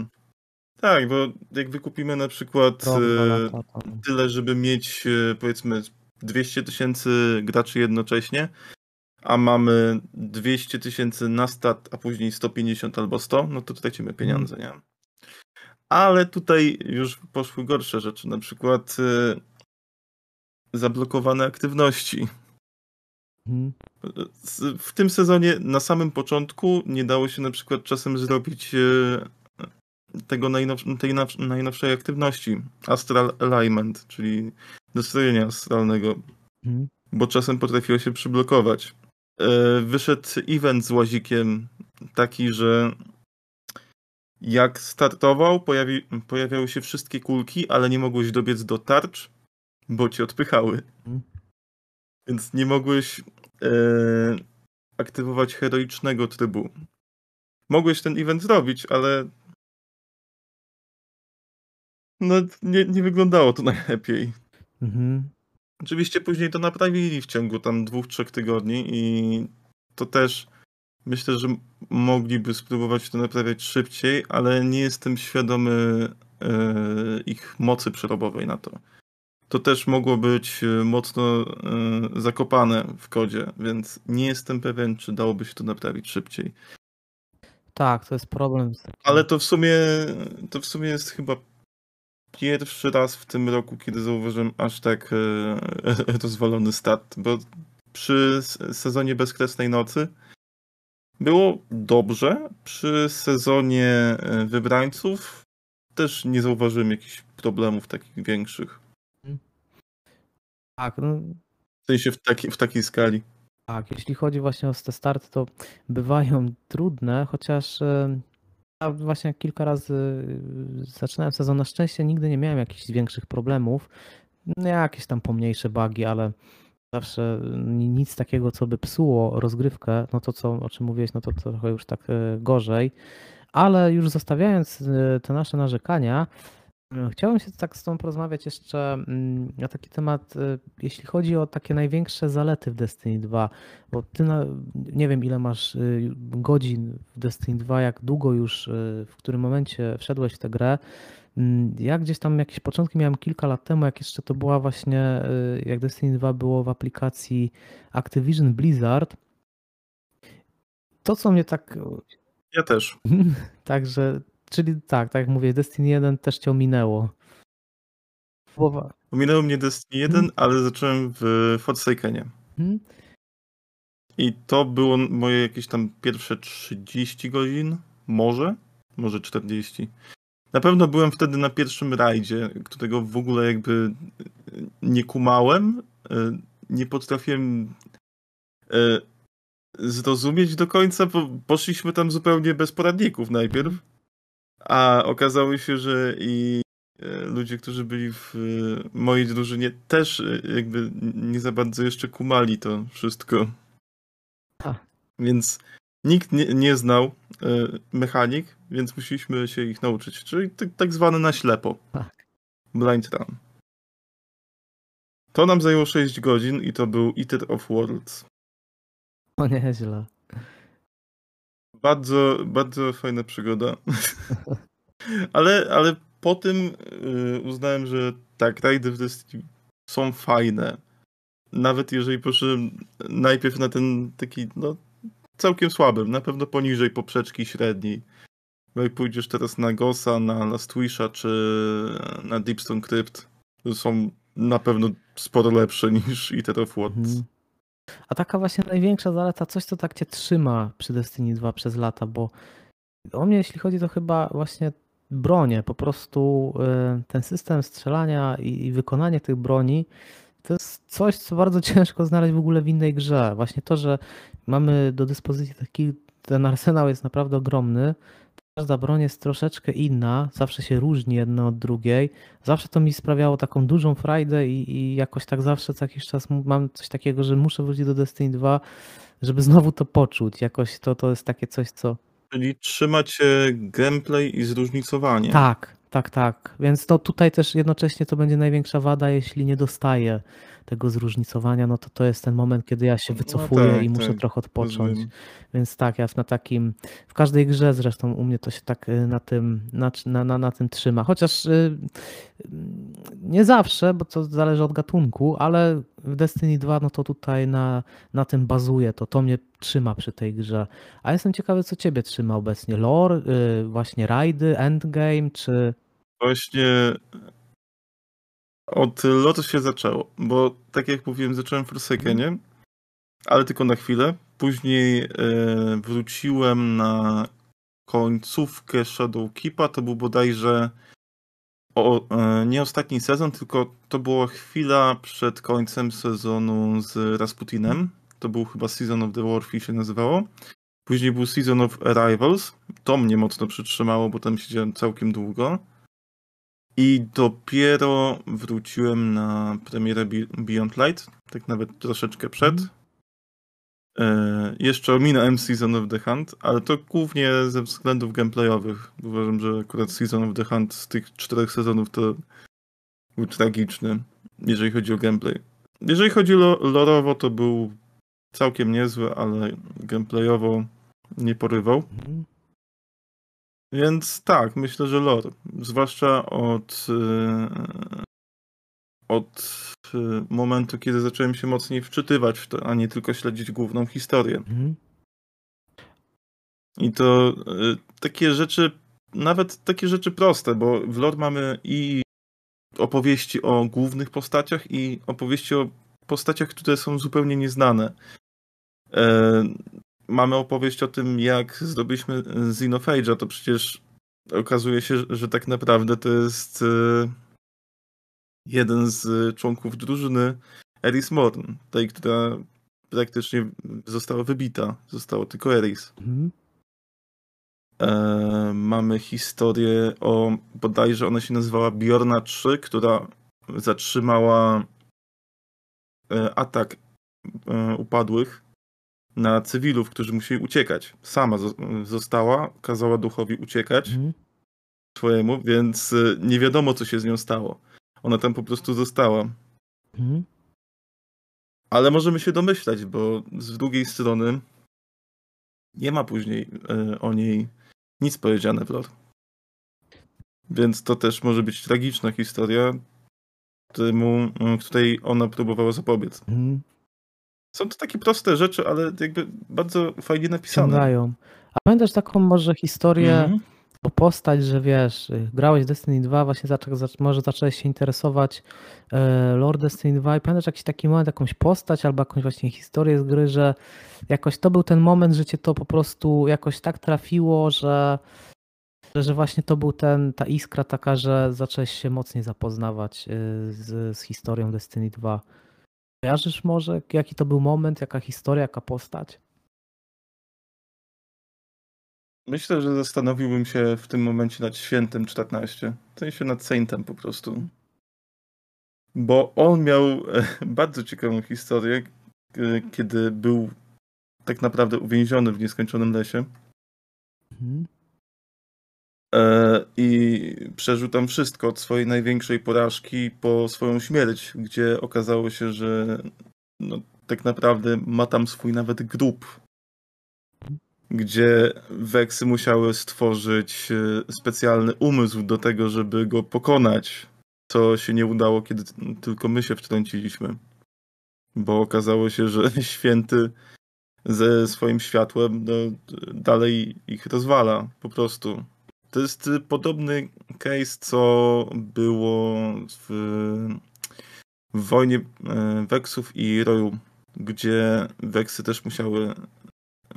Tak, bo jak wykupimy na przykład e, lata, tyle, żeby mieć e, powiedzmy 200 tysięcy graczy jednocześnie, a mamy 200 tysięcy na start, a później 150 albo 100, no to tracimy pieniądze, nie? Ale tutaj już poszły gorsze rzeczy, na przykład e, zablokowane aktywności. Mhm. W tym sezonie na samym początku nie dało się na przykład czasem zrobić e, tego najnow- tej najnowszej aktywności Astral Alignment, czyli dostrojenia astralnego, Mhm. bo czasem potrafiło się przyblokować. E, Wyszedł event z łazikiem taki, że jak startował, pojawi, pojawiały się wszystkie kulki, ale nie mogłeś dobiec do tarcz, bo cię odpychały. Mhm. Więc nie mogłeś e, aktywować heroicznego trybu. Mogłeś ten event zrobić, ale no, nie, nie wyglądało to najlepiej. Mhm. Oczywiście później to naprawili w ciągu tam dwóch, trzech tygodni i to też myślę, że mogliby spróbować to naprawiać szybciej, ale nie jestem świadomy e, ich mocy przerobowej na to. To też mogło być e, mocno e, zakopane w kodzie, więc nie jestem pewien, czy dałoby się to naprawić szybciej. Tak, to jest problem. Ale to w sumie to w sumie jest chyba pierwszy raz w tym roku, kiedy zauważyłem aż tak e, rozwalony start, bo przy sezonie Bezkresnej Nocy było dobrze, przy sezonie e, Wybrańców też nie zauważyłem jakichś problemów takich większych. Tak, no, W sensie w, taki, w takiej skali. tak, jeśli chodzi właśnie o te starty, to bywają trudne, chociaż e, ja właśnie kilka razy e, zaczynałem sezon. Na szczęście nigdy nie miałem jakichś większych problemów. No, Jakieś tam pomniejsze bugi, ale zawsze ni- nic takiego, co by psuło rozgrywkę, no to co, o czym mówiłeś, no to trochę już tak e, gorzej. Ale już zostawiając te nasze narzekania, chciałem się tak z Tobą porozmawiać jeszcze mm, na taki temat, e, jeśli chodzi o takie największe zalety w Destiny 2, bo Ty na, nie wiem ile masz e, godzin w Destiny 2, jak długo już, e, w którym momencie wszedłeś w tę grę. Mm, Ja gdzieś tam jakieś początki miałem kilka lat temu, jak jeszcze to była właśnie, y, jak Destiny 2 było w aplikacji Activision Blizzard. To, co mnie tak, Ja też. także, czyli tak, tak jak mówię, Destiny 1 też cię ominęło. Ominęło mnie Destiny 1, Hmm. ale zacząłem w Forsakenie. Mhm. I to było moje jakieś tam pierwsze 30 godzin, może, może 40. Na pewno byłem wtedy na pierwszym rajdzie, którego w ogóle jakby nie kumałem, e, nie potrafiłem e, zrozumieć do końca, bo poszliśmy tam zupełnie bez poradników najpierw, a okazało się, że i e, ludzie, którzy byli w e, mojej drużynie też e, jakby nie za bardzo jeszcze kumali to wszystko. Ha. Więc nikt nie, nie znał mechanik, więc musieliśmy się ich nauczyć. Czyli tak, tak zwane na ślepo. Tak. Blind run. To nam zajęło 6 godzin i to był Eater of Worlds. O nieźle. Bardzo, bardzo fajna przygoda. ale, ale po tym y, uznałem, że tak, rajdy w Destiny są fajne. Nawet jeżeli poszedłem najpierw na ten taki, no, całkiem słaby, na pewno poniżej poprzeczki średniej. Bo jak pójdziesz teraz na Gosa, na Last Wisha czy na Deepstone Crypt, są na pewno sporo lepsze niż Eater of Worlds. Mhm. A taka właśnie największa zaleta, coś co tak cię trzyma przy Destiny 2 przez lata, bo o mnie jeśli chodzi to chyba właśnie bronie, po prostu y, ten system strzelania i wykonanie tych broni to jest coś, co bardzo ciężko znaleźć w ogóle w innej grze. Właśnie to, że mamy do dyspozycji taki, ten arsenał jest naprawdę ogromny, każda broń jest troszeczkę inna, zawsze się różni jedna od drugiej. Zawsze to mi sprawiało taką dużą frajdę i, i jakoś tak zawsze co jakiś czas mam coś takiego, że muszę wrócić do Destiny 2, żeby znowu to poczuć. Jakoś to, to jest takie coś, co... Czyli trzymać się gameplay i zróżnicowanie. Tak, tak, tak. Więc to tutaj też jednocześnie to będzie największa wada, jeśli nie dostaję tego zróżnicowania, no to to jest ten moment, kiedy ja się no wycofuję no tak, i muszę tak, trochę odpocząć. Rozumiem. Więc tak, ja na takim, w każdej grze zresztą u mnie to się tak y, na tym, na, na, na tym trzyma. Chociaż y, nie zawsze, bo to zależy od gatunku, ale w Destiny 2 no to tutaj na, na tym bazuje, to to mnie trzyma przy tej grze. A jestem ciekawy, co ciebie trzyma obecnie? Lore, y, właśnie rajdy, endgame, czy... Właśnie od lotu się zaczęło, bo tak jak mówiłem, zacząłem Forsakenie, ale tylko na chwilę. Później e, wróciłem na końcówkę Shadow Keepa, to był bodajże o, e, nie ostatni sezon, tylko to była chwila przed końcem sezonu z Rasputinem. To był chyba Season of the Warfy się nazywało. Później był Season of Arrivals. To mnie mocno przytrzymało, bo tam siedziałem całkiem długo. I dopiero wróciłem na premierę Beyond Light, tak nawet troszeczkę przed. Mm. jeszcze ominąłem Season of the Hunt, ale to głównie ze względów gameplayowych. Uważam, że akurat Season of the Hunt z tych czterech sezonów to był tragiczny, jeżeli chodzi o gameplay. Jeżeli chodzi o lorowo, to był całkiem niezły, ale gameplayowo nie porywał. Więc tak, myślę, że lore. Zwłaszcza od, e, od e, momentu, kiedy zacząłem się mocniej wczytywać w to, a nie tylko śledzić główną historię. Mhm. I to e, takie rzeczy, nawet takie rzeczy proste, bo w lore mamy i opowieści o głównych postaciach i opowieści o postaciach, które są zupełnie nieznane mamy opowieść o tym, jak zdobyliśmy Xenophage'a, to przecież okazuje się, że tak naprawdę to jest e, jeden z członków drużyny Eris Morn, tej, która praktycznie została wybita. Zostało tylko Eris. Mhm. E, mamy historię o, bodajże ona się nazywała Bjorna 3, która zatrzymała e, atak e, upadłych na cywilów, którzy musieli uciekać. Sama została, kazała duchowi uciekać mhm. swojemu, więc y, nie wiadomo, co się z nią stało. Ona tam po prostu została. Mhm. Ale możemy się domyślać, bo z drugiej strony nie ma później y, o niej nic powiedziane w lore. Więc to też może być tragiczna historia, któremu, y, której ona próbowała zapobiec. Mhm. Są to takie proste rzeczy, ale jakby bardzo fajnie napisane. Ciągają. A pamiętasz taką może historię mm -hmm. o postać, że wiesz, grałeś Destiny 2, właśnie zaczą, może zacząłeś się interesować e, Lord Destiny 2 i pamiętasz jakiś taki moment, jakąś postać albo jakąś właśnie historię z gry, że jakoś to był ten moment, że cię to po prostu jakoś tak trafiło, że że właśnie to był ten, ta iskra taka, że zacząłeś się mocniej zapoznawać e, z, z historią Destiny 2. Kojarzysz może, jaki to był moment, jaka historia, jaka postać? Myślę, że zastanowiłbym się w tym momencie nad Świętym 14. W sensie nad Saintem po prostu. Bo on miał e, bardzo ciekawą historię, kiedy był tak naprawdę uwięziony w nieskończonym lesie. Mhm. E, I przeżył tam wszystko, od swojej największej porażki po swoją śmierć, gdzie okazało się, że no, tak naprawdę ma tam swój nawet grup, gdzie Weksy musiały stworzyć e, specjalny umysł do tego, żeby go pokonać, co się nie udało, kiedy tylko my się wtrąciliśmy. Bo okazało się, że święty ze swoim światłem no, dalej ich rozwala, po prostu. To jest podobny case, co było w, w wojnie e, Weksów i Roju, gdzie Weksy też musiały e,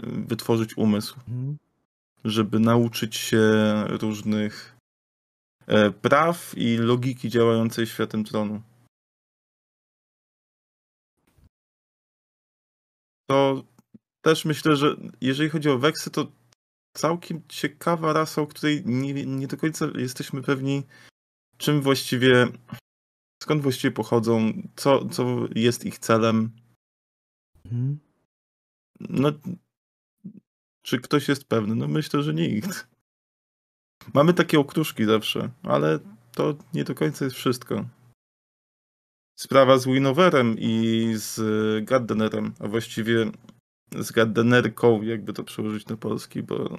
wytworzyć umysł, mhm. żeby nauczyć się różnych e, praw i logiki działającej światem tronu. To też myślę, że jeżeli chodzi o Weksy, to całkiem ciekawa rasa, o której nie, nie do końca jesteśmy pewni, czym właściwie, skąd właściwie pochodzą, co, co jest ich celem. Mhm. No, czy ktoś jest pewny? No myślę, że nikt. Mamy takie okruszki zawsze, ale to nie do końca jest wszystko. Sprawa z Winoverem i z Gardenerem, a właściwie z Gardenerką, jakby to przełożyć na polski, bo e,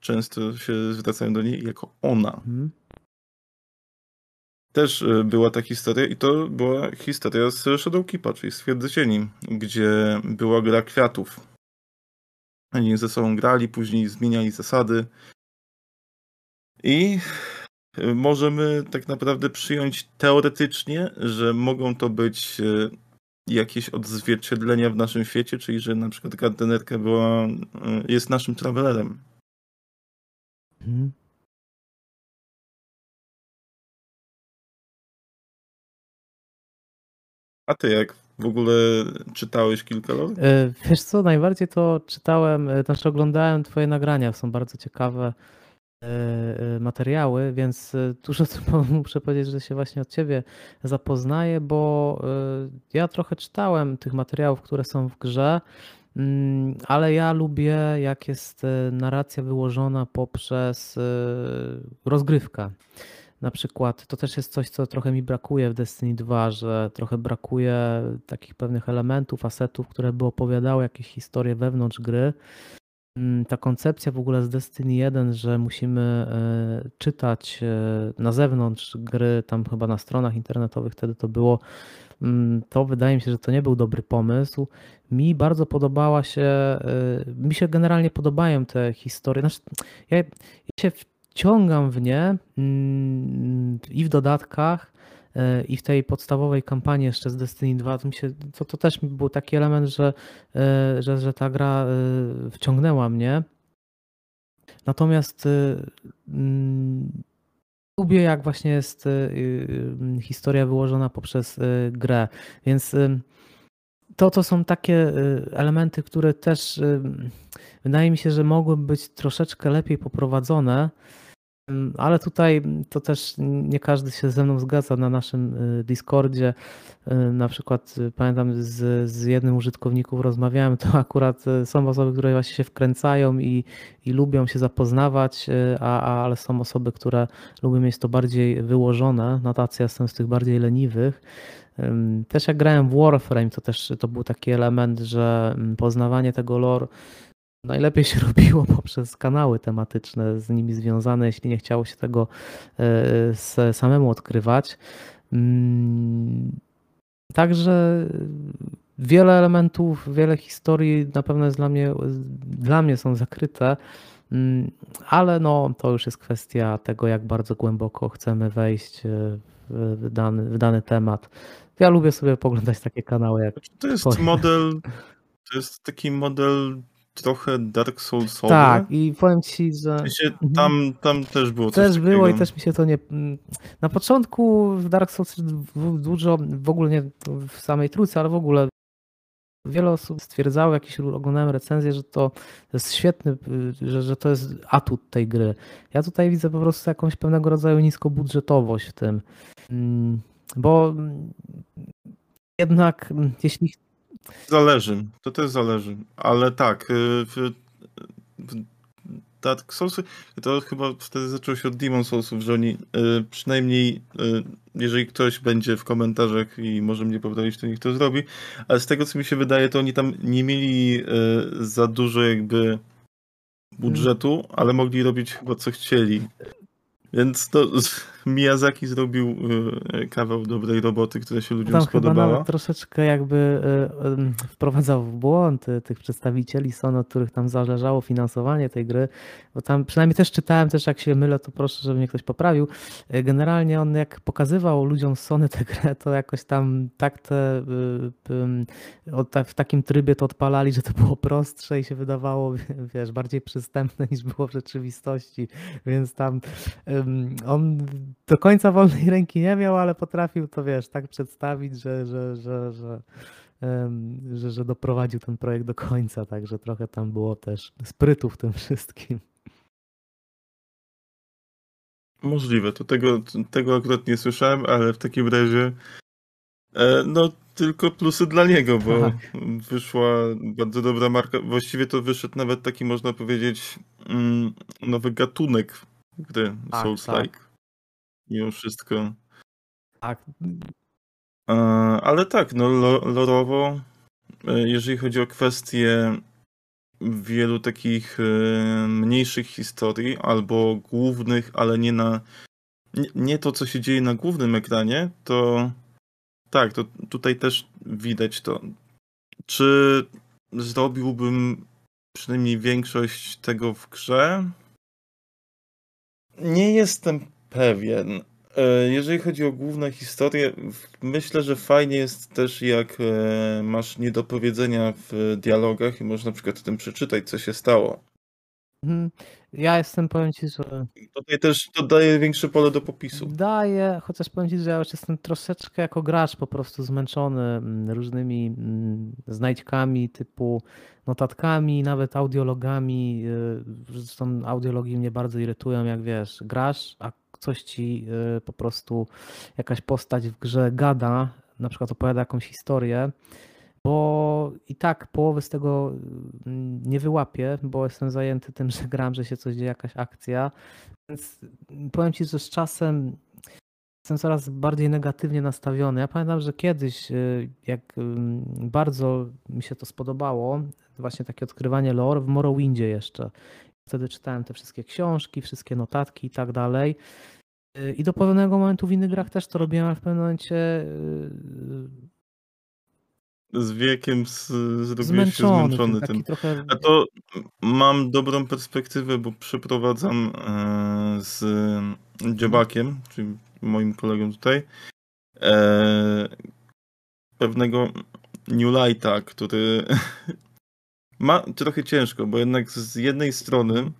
często się zwracają do niej jako ona. Mhm. Też e, była ta historia i to była historia z Shadowkeepa, czyli z Cieni, gdzie była gra kwiatów. Oni ze sobą grali, później zmieniali zasady i e, możemy tak naprawdę przyjąć teoretycznie, że mogą to być jakieś odzwierciedlenia w naszym świecie, czyli że na przykład gardenerka była, e, jest naszym travelerem. Mhm. A ty jak? W ogóle czytałeś kilka lat? E, wiesz co, najbardziej to czytałem, e, znaczy oglądałem twoje nagrania, są bardzo ciekawe. E, e, materiały, więc e, dużo muszę powiedzieć, że się właśnie od ciebie zapoznaję, bo ja trochę czytałem tych materiałów, które są w grze, mm, ale ja lubię, jak jest narracja wyłożona poprzez rozgrywkę. Na przykład to też jest coś, co trochę mi brakuje w Destiny 2, że trochę brakuje takich pewnych elementów, asetów, które by opowiadały jakieś historie wewnątrz gry. Mm, ta koncepcja w ogóle z Destiny 1, że musimy e, czytać e, na zewnątrz gry, tam chyba na stronach internetowych wtedy to było, mm, to wydaje mi się, że to nie był dobry pomysł. Mi bardzo podobała się, e, mi się generalnie podobają te historie. Znaczy, ja, ja się wciągam w nie mm, i w dodatkach, i w tej podstawowej kampanii jeszcze z Destiny 2 to, mi się, to, to też był taki element, że, e, że, że ta gra e, wciągnęła mnie. Natomiast e, mm, lubię, jak właśnie jest historia wyłożona poprzez grę. Więc to, to są takie elementy, które też wydaje mi się, że mogłyby być troszeczkę lepiej poprowadzone. Ale tutaj to też nie każdy się ze mną zgadza na naszym y, Discordzie. Y, na przykład y, pamiętam z, z jednym użytkowników rozmawiałem, to akurat są osoby, które właśnie się wkręcają i, i lubią się zapoznawać, a, a, ale są osoby, które lubią mieć to bardziej wyłożone. Notacja jestem z tych bardziej leniwych. Też jak grałem w Warframe, to też to był taki element, że mm, poznawanie tego lore Najlepiej się robiło poprzez kanały tematyczne z nimi związane, jeśli nie chciało się tego e, samemu odkrywać. Mm, także wiele elementów, wiele historii na pewno jest dla mnie, dla mnie są zakryte, mm, ale no, to już jest kwestia tego, jak bardzo głęboko chcemy wejść w dany, w dany temat. Ja lubię sobie poglądać takie kanały jak. To jest model, to jest taki model trochę Dark Soulsowy. Tak, i powiem ci, że. Mhm. tam, tam też było coś Też było i też mi się to nie. Na początku w Dark Souls dużo, w ogóle nie w samej trójce, ale w ogóle wiele osób stwierdzało, jakieś oglądałem recenzję, że to jest świetny, że, że to jest atut tej gry. Ja tutaj widzę po prostu jakąś pewnego rodzaju niskobudżetowość w tym. Mm, bo jednak jeśli Zależy, to też zależy, ale tak, y, w, w Dark Soulsy, to chyba wtedy zaczęło się od Demon Soulsów, że oni y, przynajmniej y, jeżeli ktoś będzie w komentarzach i może mnie poprawić, to niech to zrobi. Ale z tego, co mi się wydaje, to oni tam nie mieli za dużo jakby budżetu, ale mogli robić chyba co chcieli. Więc to Miyazaki zrobił y, kawał dobrej roboty, która się ludziom Tam spodobała. chyba nawet troszeczkę jakby y, wprowadzał w błąd y, tych przedstawicieli Sony, od których tam zależało finansowanie tej gry, bo tam przynajmniej też czytałem, też jak się mylę, to proszę, żeby mnie ktoś poprawił. Y, Generalnie on jak pokazywał ludziom Sony tę grę, to jakoś tam tak te, y, w takim trybie to odpalali, że to było prostsze i się wydawało, wiesz, bardziej przystępne niż było w rzeczywistości, więc tam on do końca wolnej ręki nie miał, ale potrafił to, wiesz, tak przedstawić, że, że, że, że, że, że doprowadził ten projekt do końca, także trochę tam było też sprytu w tym wszystkim. Możliwe, to tego, tego akurat nie słyszałem, ale w takim razie e, no tylko plusy dla niego, bo Tak. wyszła bardzo dobra marka. Właściwie to wyszedł nawet taki, można powiedzieć, mm, nowy gatunek gry Tak, Souls-like. Mimo wszystko. Tak, E, ale tak, no lo, lorowo, e, jeżeli chodzi o kwestie wielu takich e, mniejszych historii, albo głównych, ale nie na. Nie, to, co się dzieje na głównym ekranie, to tak, to tutaj też widać to. Czy zrobiłbym przynajmniej większość tego w grze? Nie jestem pewien. E, Jeżeli chodzi o główne historie, myślę, że fajnie jest też jak e, masz niedopowiedzenia w dialogach i można na przykład o tym przeczytać, co się stało. Mhm. Ja jestem, powiem Ci, że Tutaj też to daje większe pole do popisu. daję, chociaż powiem Ci, że ja już jestem troszeczkę jako gracz po prostu zmęczony mm, różnymi mm, znajdźkami typu notatkami, nawet audiologami. y, Zresztą audiologi mnie bardzo irytują, jak wiesz, grasz, a coś Ci y, po prostu jakaś postać w grze gada, na przykład opowiada jakąś historię, bo i tak połowy z tego mm, nie wyłapię, bo jestem zajęty tym, że gram, że się coś dzieje, jakaś akcja. Więc powiem Ci, że z czasem jestem coraz bardziej negatywnie nastawiony. Ja pamiętam, że kiedyś, y, jak bardzo mi się to spodobało, właśnie takie odkrywanie lore w Morrowindzie jeszcze. Wtedy czytałem te wszystkie książki, wszystkie notatki i tak dalej. I do pewnego momentu w innych grach też to robiłem, ale w pewnym momencie y, Z wiekiem z, zrobiłeś się zmęczony, taki tym. trochę A to mam dobrą perspektywę, bo przeprowadzam e, z Dziobakiem, czyli moim kolegą tutaj, e, pewnego New Lighta, który ma trochę ciężko, bo jednak z jednej strony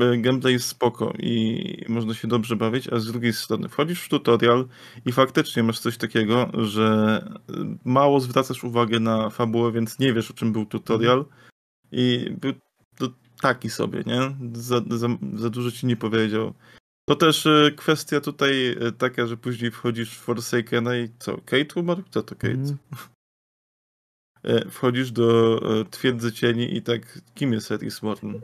e, gameplay jest spoko i można się dobrze bawić, a z drugiej strony wchodzisz w tutorial i faktycznie masz coś takiego, że e, mało zwracasz uwagę na fabułę, więc nie wiesz o czym był tutorial i był taki sobie, nie? Za, za, za dużo ci nie powiedział. To też e, kwestia tutaj taka, że później wchodzisz w Forsakena i co? Kate umarł? Kto to Kate? Mhm. E, Wchodzisz do e, Twierdzy Cieni i tak, kim jest Eris Morn? E,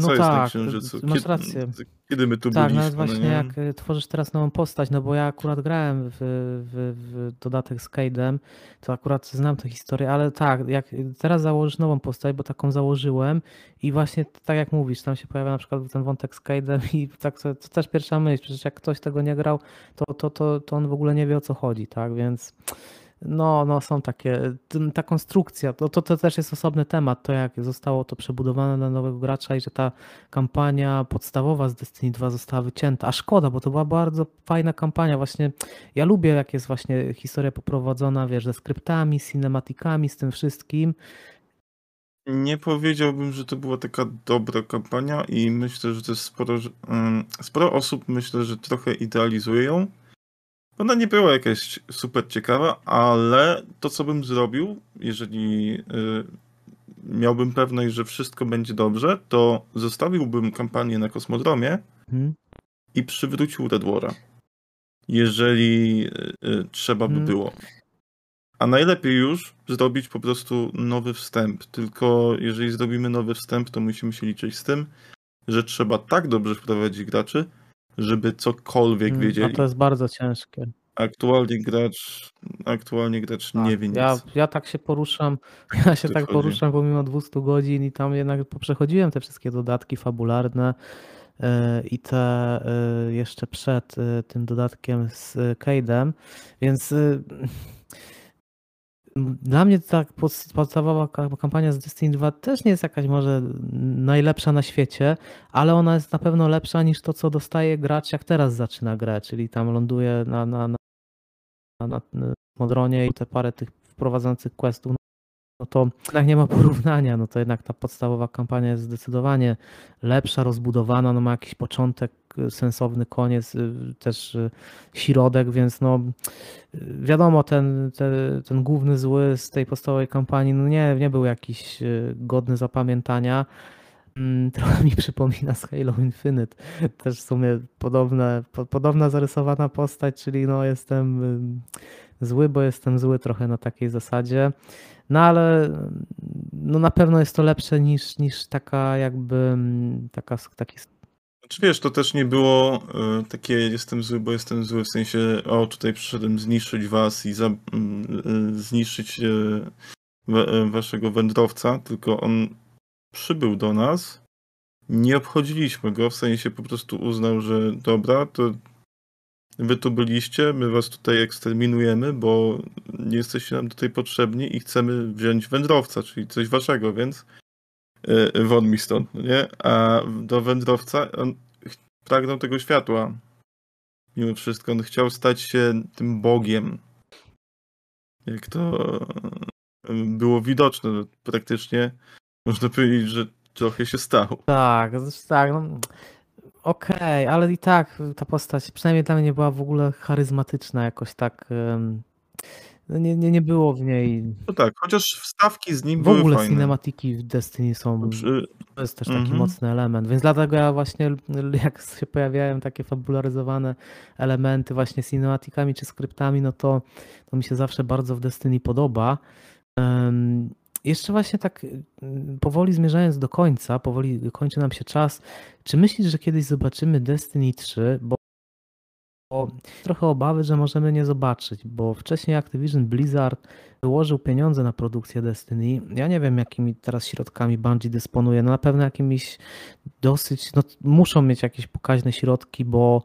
Co No jest na tak, Księżycu? masz Kiedy- rację. Kiedy my tu Tak, byliśmy? nawet właśnie no nie? jak tworzysz teraz nową postać, no bo ja akurat grałem w, w, w dodatek z Cade'em, to akurat znam tę historię, ale tak, jak teraz założysz nową postać, bo taką założyłem i właśnie tak jak mówisz, tam się pojawia na przykład ten wątek z Cade'em i tak to, to też pierwsza myśl, przecież jak ktoś tego nie grał, to, to, to, to on w ogóle nie wie o co chodzi, tak, więc no, no są takie, ta konstrukcja, to, to, to też jest osobny temat, to jak zostało to przebudowane na nowego gracza i że ta kampania podstawowa z Destiny 2 została wycięta. A szkoda, bo to była bardzo fajna kampania. Właśnie ja lubię, jak jest właśnie historia poprowadzona, wiesz, ze skryptami, z cinematikami, z tym wszystkim. Nie powiedziałbym, że to była taka dobra kampania i myślę, że to jest sporo, ym, sporo osób myślę, że trochę idealizuje ją. Ona nie była jakaś super ciekawa, ale to co bym zrobił, jeżeli y, miałbym pewność, że wszystko będzie dobrze, to zostawiłbym kampanię na kosmodromie Mhm. i przywrócił Red War'a. Jeżeli y, y, trzeba by Mm. było. A najlepiej już zrobić po prostu nowy wstęp. Tylko jeżeli zrobimy nowy wstęp, to musimy się liczyć z tym, że trzeba tak dobrze wprowadzić graczy, żeby cokolwiek Mm, A wiedzieli. to jest bardzo ciężkie. aktualnie gracz, aktualnie gracz Tak, nie wie nic. ja, ja tak się poruszam, ja się tak chodzi. poruszam pomimo 200 godzin i tam jednak poprzechodziłem te wszystkie dodatki fabularne e, i te e, jeszcze przed e, tym dodatkiem z Cade'em, więc dla mnie tak pod- podstawowa ka- kampania z Destiny 2 też nie jest jakaś może najlepsza na świecie, ale ona jest na pewno lepsza niż to, co dostaje gracz, jak teraz zaczyna grę, czyli tam ląduje na, na, na, na, na Modronie i te parę tych wprowadzających questów, no to jednak nie ma porównania, no to jednak ta podstawowa kampania jest zdecydowanie lepsza, rozbudowana, no ma jakiś początek, y, sensowny koniec, y, też y, środek, więc no wiadomo, ten, ten, ten główny zły z tej podstawowej kampanii, no nie, nie był jakiś godny zapamiętania. Mm, Trochę mi przypomina z Halo Infinite. Też w sumie podobne, po, podobna zarysowana postać, czyli no jestem zły, bo jestem zły trochę na takiej zasadzie. No ale mm, no na pewno jest to lepsze niż, niż taka jakby mm, taka, taki Znaczy wiesz, to też nie było e, takie jestem zły, bo jestem zły, w sensie o tutaj przyszedłem zniszczyć was i za, m, e, zniszczyć e, waszego wędrowca, tylko on przybył do nas, nie obchodziliśmy go, w sensie po prostu uznał, że dobra, to wy tu byliście, my was tutaj eksterminujemy, bo nie jesteście nam tutaj potrzebni i chcemy wziąć wędrowca, czyli coś waszego, więc e, won mi stąd, no nie? A do wędrowca on pragnął tego światła. Mimo wszystko on chciał stać się tym Bogiem. Jak to e, było widoczne, no, praktycznie można powiedzieć, że trochę się stało. Tak, tak, no, okej, ale i tak ta postać przynajmniej dla mnie nie była w ogóle charyzmatyczna jakoś tak. no Nie, nie, nie było w niej. No tak, chociaż wstawki z nim W były ogóle fajne. cinematiki w Destiny są. Przy- To jest też taki Mhm. mocny element, więc dlatego ja właśnie, jak się pojawiają takie fabularyzowane elementy właśnie z cinematikami czy skryptami, no to, to mi się zawsze bardzo w Destiny podoba. Jeszcze właśnie tak mm, powoli zmierzając do końca, powoli kończy nam się czas. Czy myślisz, że kiedyś zobaczymy Destiny 3? Bo bo trochę obawy, że możemy nie zobaczyć, bo wcześniej Activision Blizzard wyłożył pieniądze na produkcję Destiny. Ja nie wiem, jakimi teraz środkami Bungie dysponuje. No na pewno jakimiś dosyć, no muszą mieć jakieś pokaźne środki, bo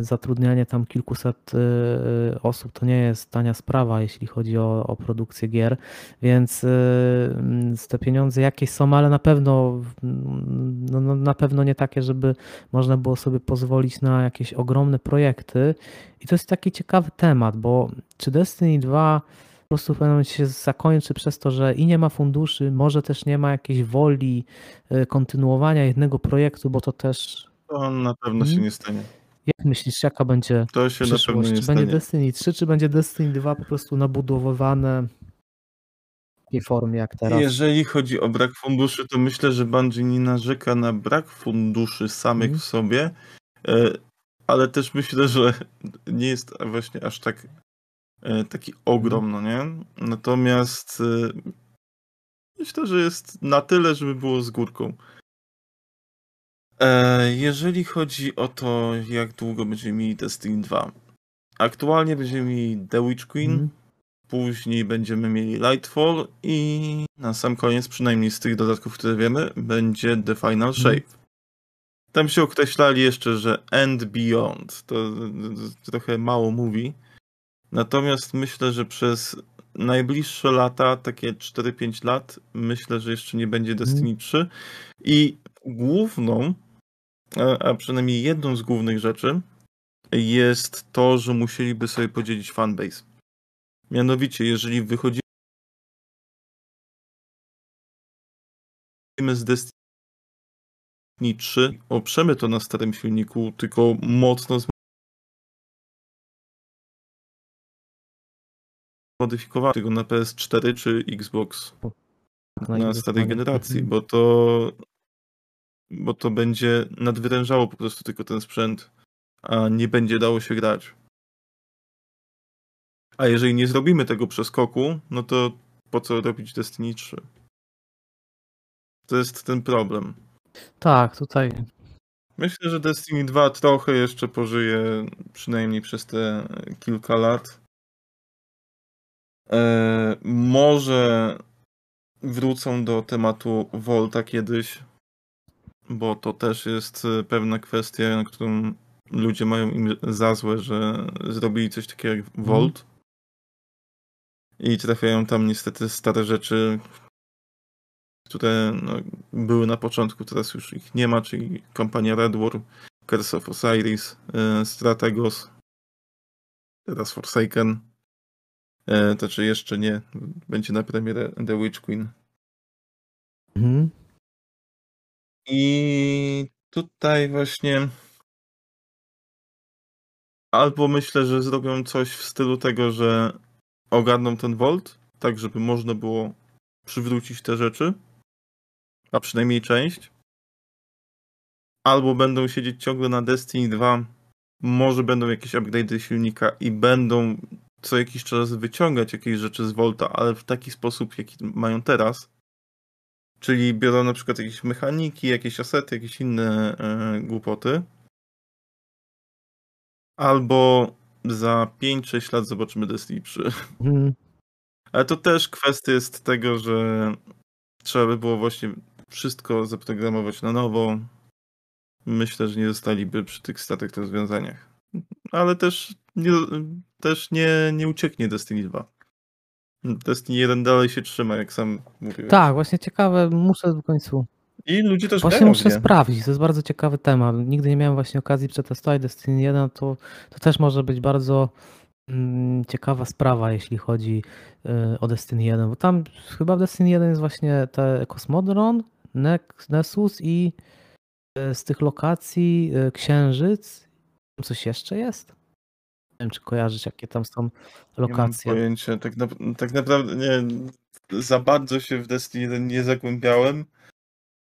zatrudnianie tam kilkuset y, osób to nie jest tania sprawa, jeśli chodzi o, o produkcję gier, więc y, z te pieniądze jakieś są, ale na pewno no, no, na pewno nie takie, żeby można było sobie pozwolić na jakieś ogromne projekty. I to jest taki ciekawy temat, bo czy Destiny 2 po prostu w pewnym momencie się zakończy przez to, że i nie ma funduszy, może też nie ma jakiejś woli y, kontynuowania jednego projektu, bo to też. To na pewno się Mhm. nie stanie. Jak myślisz, jaka będzie To się na pewno przyszłość? Czy stanie. będzie Destiny 3, czy będzie Destiny 2 po prostu nabudowywane w takiej formie jak teraz? Jeżeli chodzi o brak funduszy, to myślę, że Bungie nie narzeka na brak funduszy samych Mhm. w sobie, e, ale też myślę, że nie jest właśnie aż tak e, taki ogrom, no nie? Natomiast e, myślę, że jest na tyle, żeby było z górką. E, Jeżeli chodzi o to, jak długo będziemy mieli Destiny 2. Aktualnie będziemy mieli The Witch Queen, Mhm. Później będziemy mieli Lightfall i na sam koniec, przynajmniej z tych dodatków, które wiemy, będzie The Final Shape. Tam się określali jeszcze, że End Beyond. To, to trochę mało mówi. Natomiast myślę, że przez najbliższe lata, takie 4-5 lat, myślę, że jeszcze nie będzie Destiny 3. I główną, a, a przynajmniej jedną z głównych rzeczy, jest to, że musieliby sobie podzielić fanbase. Mianowicie, jeżeli wychodzimy z Destiny 3, oprzemy to na starym silniku, tylko mocno zmodyfikowanego tego na PS4 czy Xbox na inne starej generacji, bo to bo to będzie nadwyrężało po prostu tylko ten sprzęt, a nie będzie dało się grać. A jeżeli nie zrobimy tego przeskoku, no to po co robić Destiny 3? To jest ten problem. Tak, tutaj Myślę, że Destiny 2 trochę jeszcze pożyje, przynajmniej przez te kilka lat. E, może wrócą do tematu Volta kiedyś, bo to też jest pewna kwestia, na którą ludzie mają im za złe, że zrobili coś takiego jak Volt. I trafiają tam niestety stare rzeczy, które no, były na początku, teraz już ich nie ma, czyli kompania Red War, Curse of Osiris, e, Strategos, teraz Forsaken. E, to czy jeszcze nie, będzie na premierę The Witch Queen. Mhm. I tutaj właśnie albo myślę, że zrobią coś w stylu tego, że ogarną ten Volt, tak żeby można było przywrócić te rzeczy, a przynajmniej część. Albo będą siedzieć ciągle na Destiny 2, może będą jakieś upgrade'y silnika i będą co jakiś czas wyciągać jakieś rzeczy z Volta, ale w taki sposób, jaki mają teraz. Czyli biorą na przykład jakieś mechaniki, jakieś asety, jakieś inne e, głupoty. Albo za 5-6 lat zobaczymy Destiny 3. Mhm. Ale to też kwestia jest tego, że trzeba by było właśnie wszystko zaprogramować na nowo. Myślę, że nie zostaliby przy tych starych rozwiązaniach. Ale też nie, też nie, nie ucieknie Destiny 2. Destiny 1 dalej się trzyma, jak sam mówiłeś. Tak, właśnie ciekawe, muszę w końcu. I ludzie też Właśnie grają muszę nie. sprawdzić, to jest bardzo ciekawy temat. Nigdy nie miałem właśnie okazji przetestować Destiny 1, to, to też może być bardzo mm, ciekawa sprawa, jeśli chodzi y, o Destiny 1, bo tam chyba w Destiny 1 jest właśnie te Kosmodron, Nex- Nessus i y, z tych lokacji y, Księżyc. Coś jeszcze jest? Nie wiem, czy kojarzysz, jakie tam są Nie mam lokacje. pojęcia. Tak, na, tak naprawdę nie, za bardzo się w Destiny 1 nie zagłębiałem,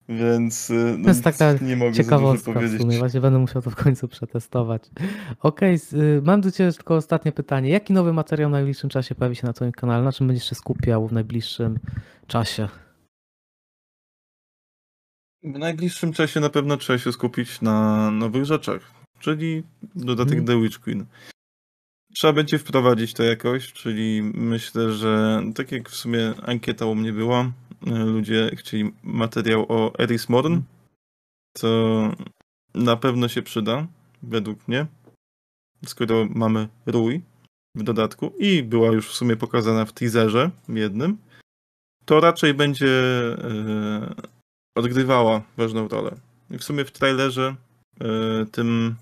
więc y, no, To jest taka nie mogę Ciekawostka w powiedzieć. sumie, właśnie będę musiał to w końcu przetestować. Okej, s- y, mam do Ciebie tylko ostatnie pytanie. Jaki nowy materiał w najbliższym czasie pojawi się na Twoim kanale? Na czym będziesz się skupiał w najbliższym czasie? W najbliższym czasie na pewno trzeba się skupić na nowych rzeczach, czyli dodatek Mhm. The Witch Queen. Trzeba będzie wprowadzić to jakoś, czyli myślę, że tak jak w sumie ankieta u mnie była, y, ludzie chcieli materiał o Eris Morn, co na pewno się przyda, według mnie, skoro mamy Rój w dodatku i była już w sumie pokazana w teaserze jednym, to raczej będzie e, odgrywała ważną rolę. I w sumie w trailerze e, tym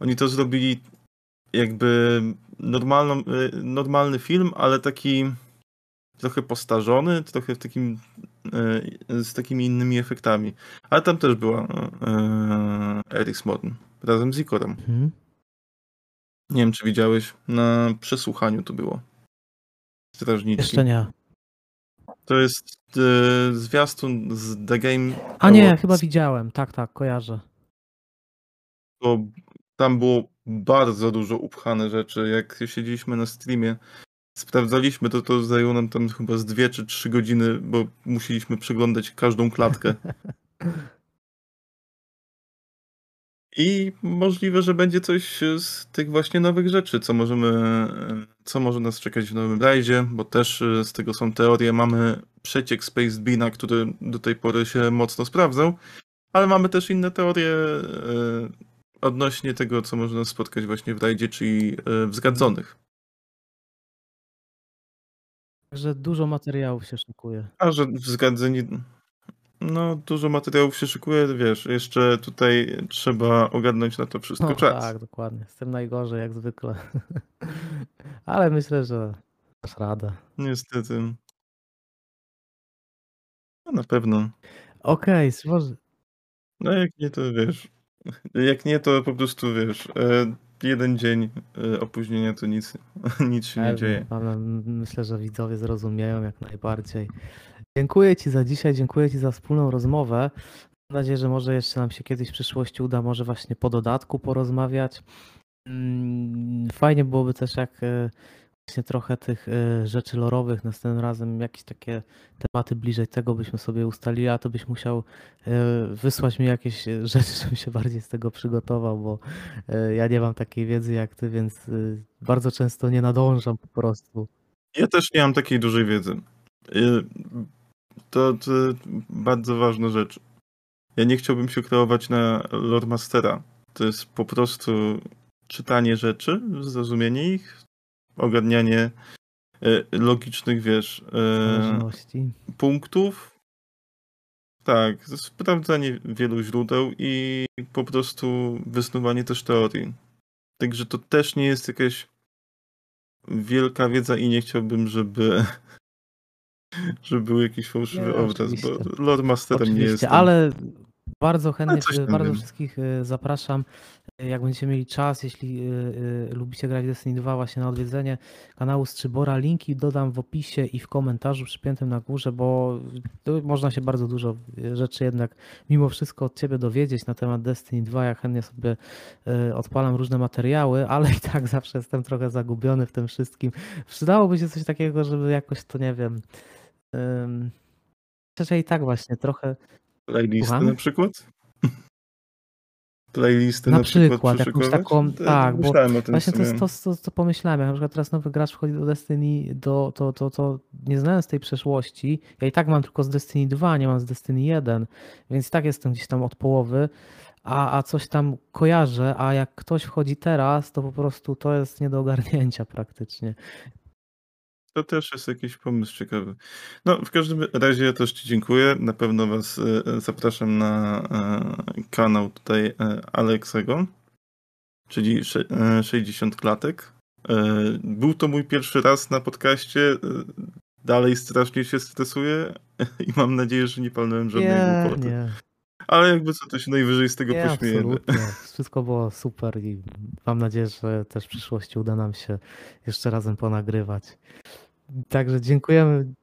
oni to zrobili jakby normalną, e, normalny film, ale taki trochę postarzony, trochę w takim e, z takimi innymi efektami. Ale tam też była e, Eris Morn razem z Ikorem. Mhm. Nie wiem, czy widziałeś, na przesłuchaniu to było. Strażniczki. Jeszcze nie. To jest e, zwiastun z The Game A nie, Awards. chyba widziałem. Tak, tak, kojarzę. To tam było bardzo dużo upchane rzeczy. Jak siedzieliśmy na streamie, sprawdzaliśmy to, to zajęło nam tam chyba z dwie czy trzy godziny, bo musieliśmy przeglądać każdą klatkę. I możliwe, że będzie coś z tych właśnie nowych rzeczy, co możemy, co może nas czekać w nowym rajdzie, bo też e, z tego są teorie. Mamy przeciek Space Beana, który do tej pory się mocno sprawdzał, ale mamy też inne teorie e, odnośnie tego, co można spotkać właśnie w rajdzie, czyli e, w zgadzonych. Także dużo materiałów się szykuje. A że w zgadzeni. No, dużo materiałów się szykuje, wiesz, jeszcze tutaj trzeba ogarnąć na to wszystko No, czas. tak, dokładnie. Z tym najgorzej, jak zwykle. Ale myślę, że dasz radę. Niestety. No, na pewno. Okej, okay, No jak nie, to wiesz. Jak nie, to po prostu wiesz. e, Jeden dzień e, opóźnienia to nic, nic się nie dzieje. Myślę, że widzowie zrozumieją jak najbardziej. Dziękuję Ci za dzisiaj, dziękuję Ci za wspólną rozmowę. Mam nadzieję, że może jeszcze nam się kiedyś w przyszłości uda może właśnie po dodatku porozmawiać. Mm, Fajnie byłoby też jak e, właśnie trochę tych y, rzeczy lorowych. Następnym razem jakieś takie tematy bliżej tego byśmy sobie ustalili, a to byś musiał y, wysłać mi jakieś y, rzeczy, żebym się bardziej z tego przygotował, bo ja nie mam takiej wiedzy jak ty, więc bardzo często nie nadążam po prostu. Ja też nie mam takiej dużej wiedzy. To, to bardzo ważna rzecz. Ja nie chciałbym się kreować na Lord Mastera. To jest po prostu czytanie rzeczy, zrozumienie ich, ogarnianie y, logicznych, wiesz, Zależności. punktów. Tak, sprawdzanie wielu źródeł i po prostu wysnuwanie też teorii. Także to też nie jest jakaś wielka wiedza i nie chciałbym, żeby, żeby był jakiś fałszywy Nie, obraz, oczywiście. bo Lord Masterem nie Oczywiście, jestem. ale bardzo chętnie, bardzo wiem. wszystkich y, zapraszam. Y, Jak będziecie mieli czas, jeśli y, y, lubicie grać w Destiny 2, właśnie na odwiedzenie kanału Strzybora, linki dodam w opisie i w komentarzu przypiętym na górze, bo można się bardzo dużo y, rzeczy jednak mimo wszystko od Ciebie dowiedzieć na temat Destiny 2. Ja chętnie sobie y, odpalam różne materiały, ale i tak zawsze jestem trochę zagubiony w tym wszystkim. Przydałoby się coś takiego, żeby jakoś to, nie wiem... że i tak właśnie trochę Playlisty na przykład? Playlisty Na na, przykład, przykład, jakąś taką- To- tak, bo Właśnie to jest to, co, co pomyślałem. Jak na przykład teraz nowy gracz wchodzi do Destiny, do, to, to, to nie znając tej przeszłości, ja i tak mam tylko z Destiny 2, nie mam z Destiny 1, więc tak jestem gdzieś tam od połowy, a, a coś tam kojarzę, a jak ktoś wchodzi teraz, to po prostu to jest nie do ogarnięcia praktycznie. To też jest jakiś pomysł ciekawy. No, w każdym razie ja też Ci dziękuję. Na pewno Was e, zapraszam na e, kanał tutaj e, Aleksego, czyli sze- e, 60 klatek. E, Był to mój pierwszy raz na podcaście. e, Dalej strasznie się stresuję i mam nadzieję, że nie palnąłem żadnej Nie, głupoty. Ale jakby co, to się najwyżej z tego nie, pośmiejemy. absolutnie. Wszystko było super i mam nadzieję, że też w przyszłości uda nam się jeszcze razem ponagrywać. Także dziękujemy,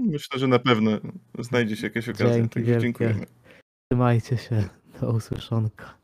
Myślę, że na pewno znajdzie się jakaś okazja. Dzięki Także wielkie. dziękujemy. trzymajcie się, do usłyszonka.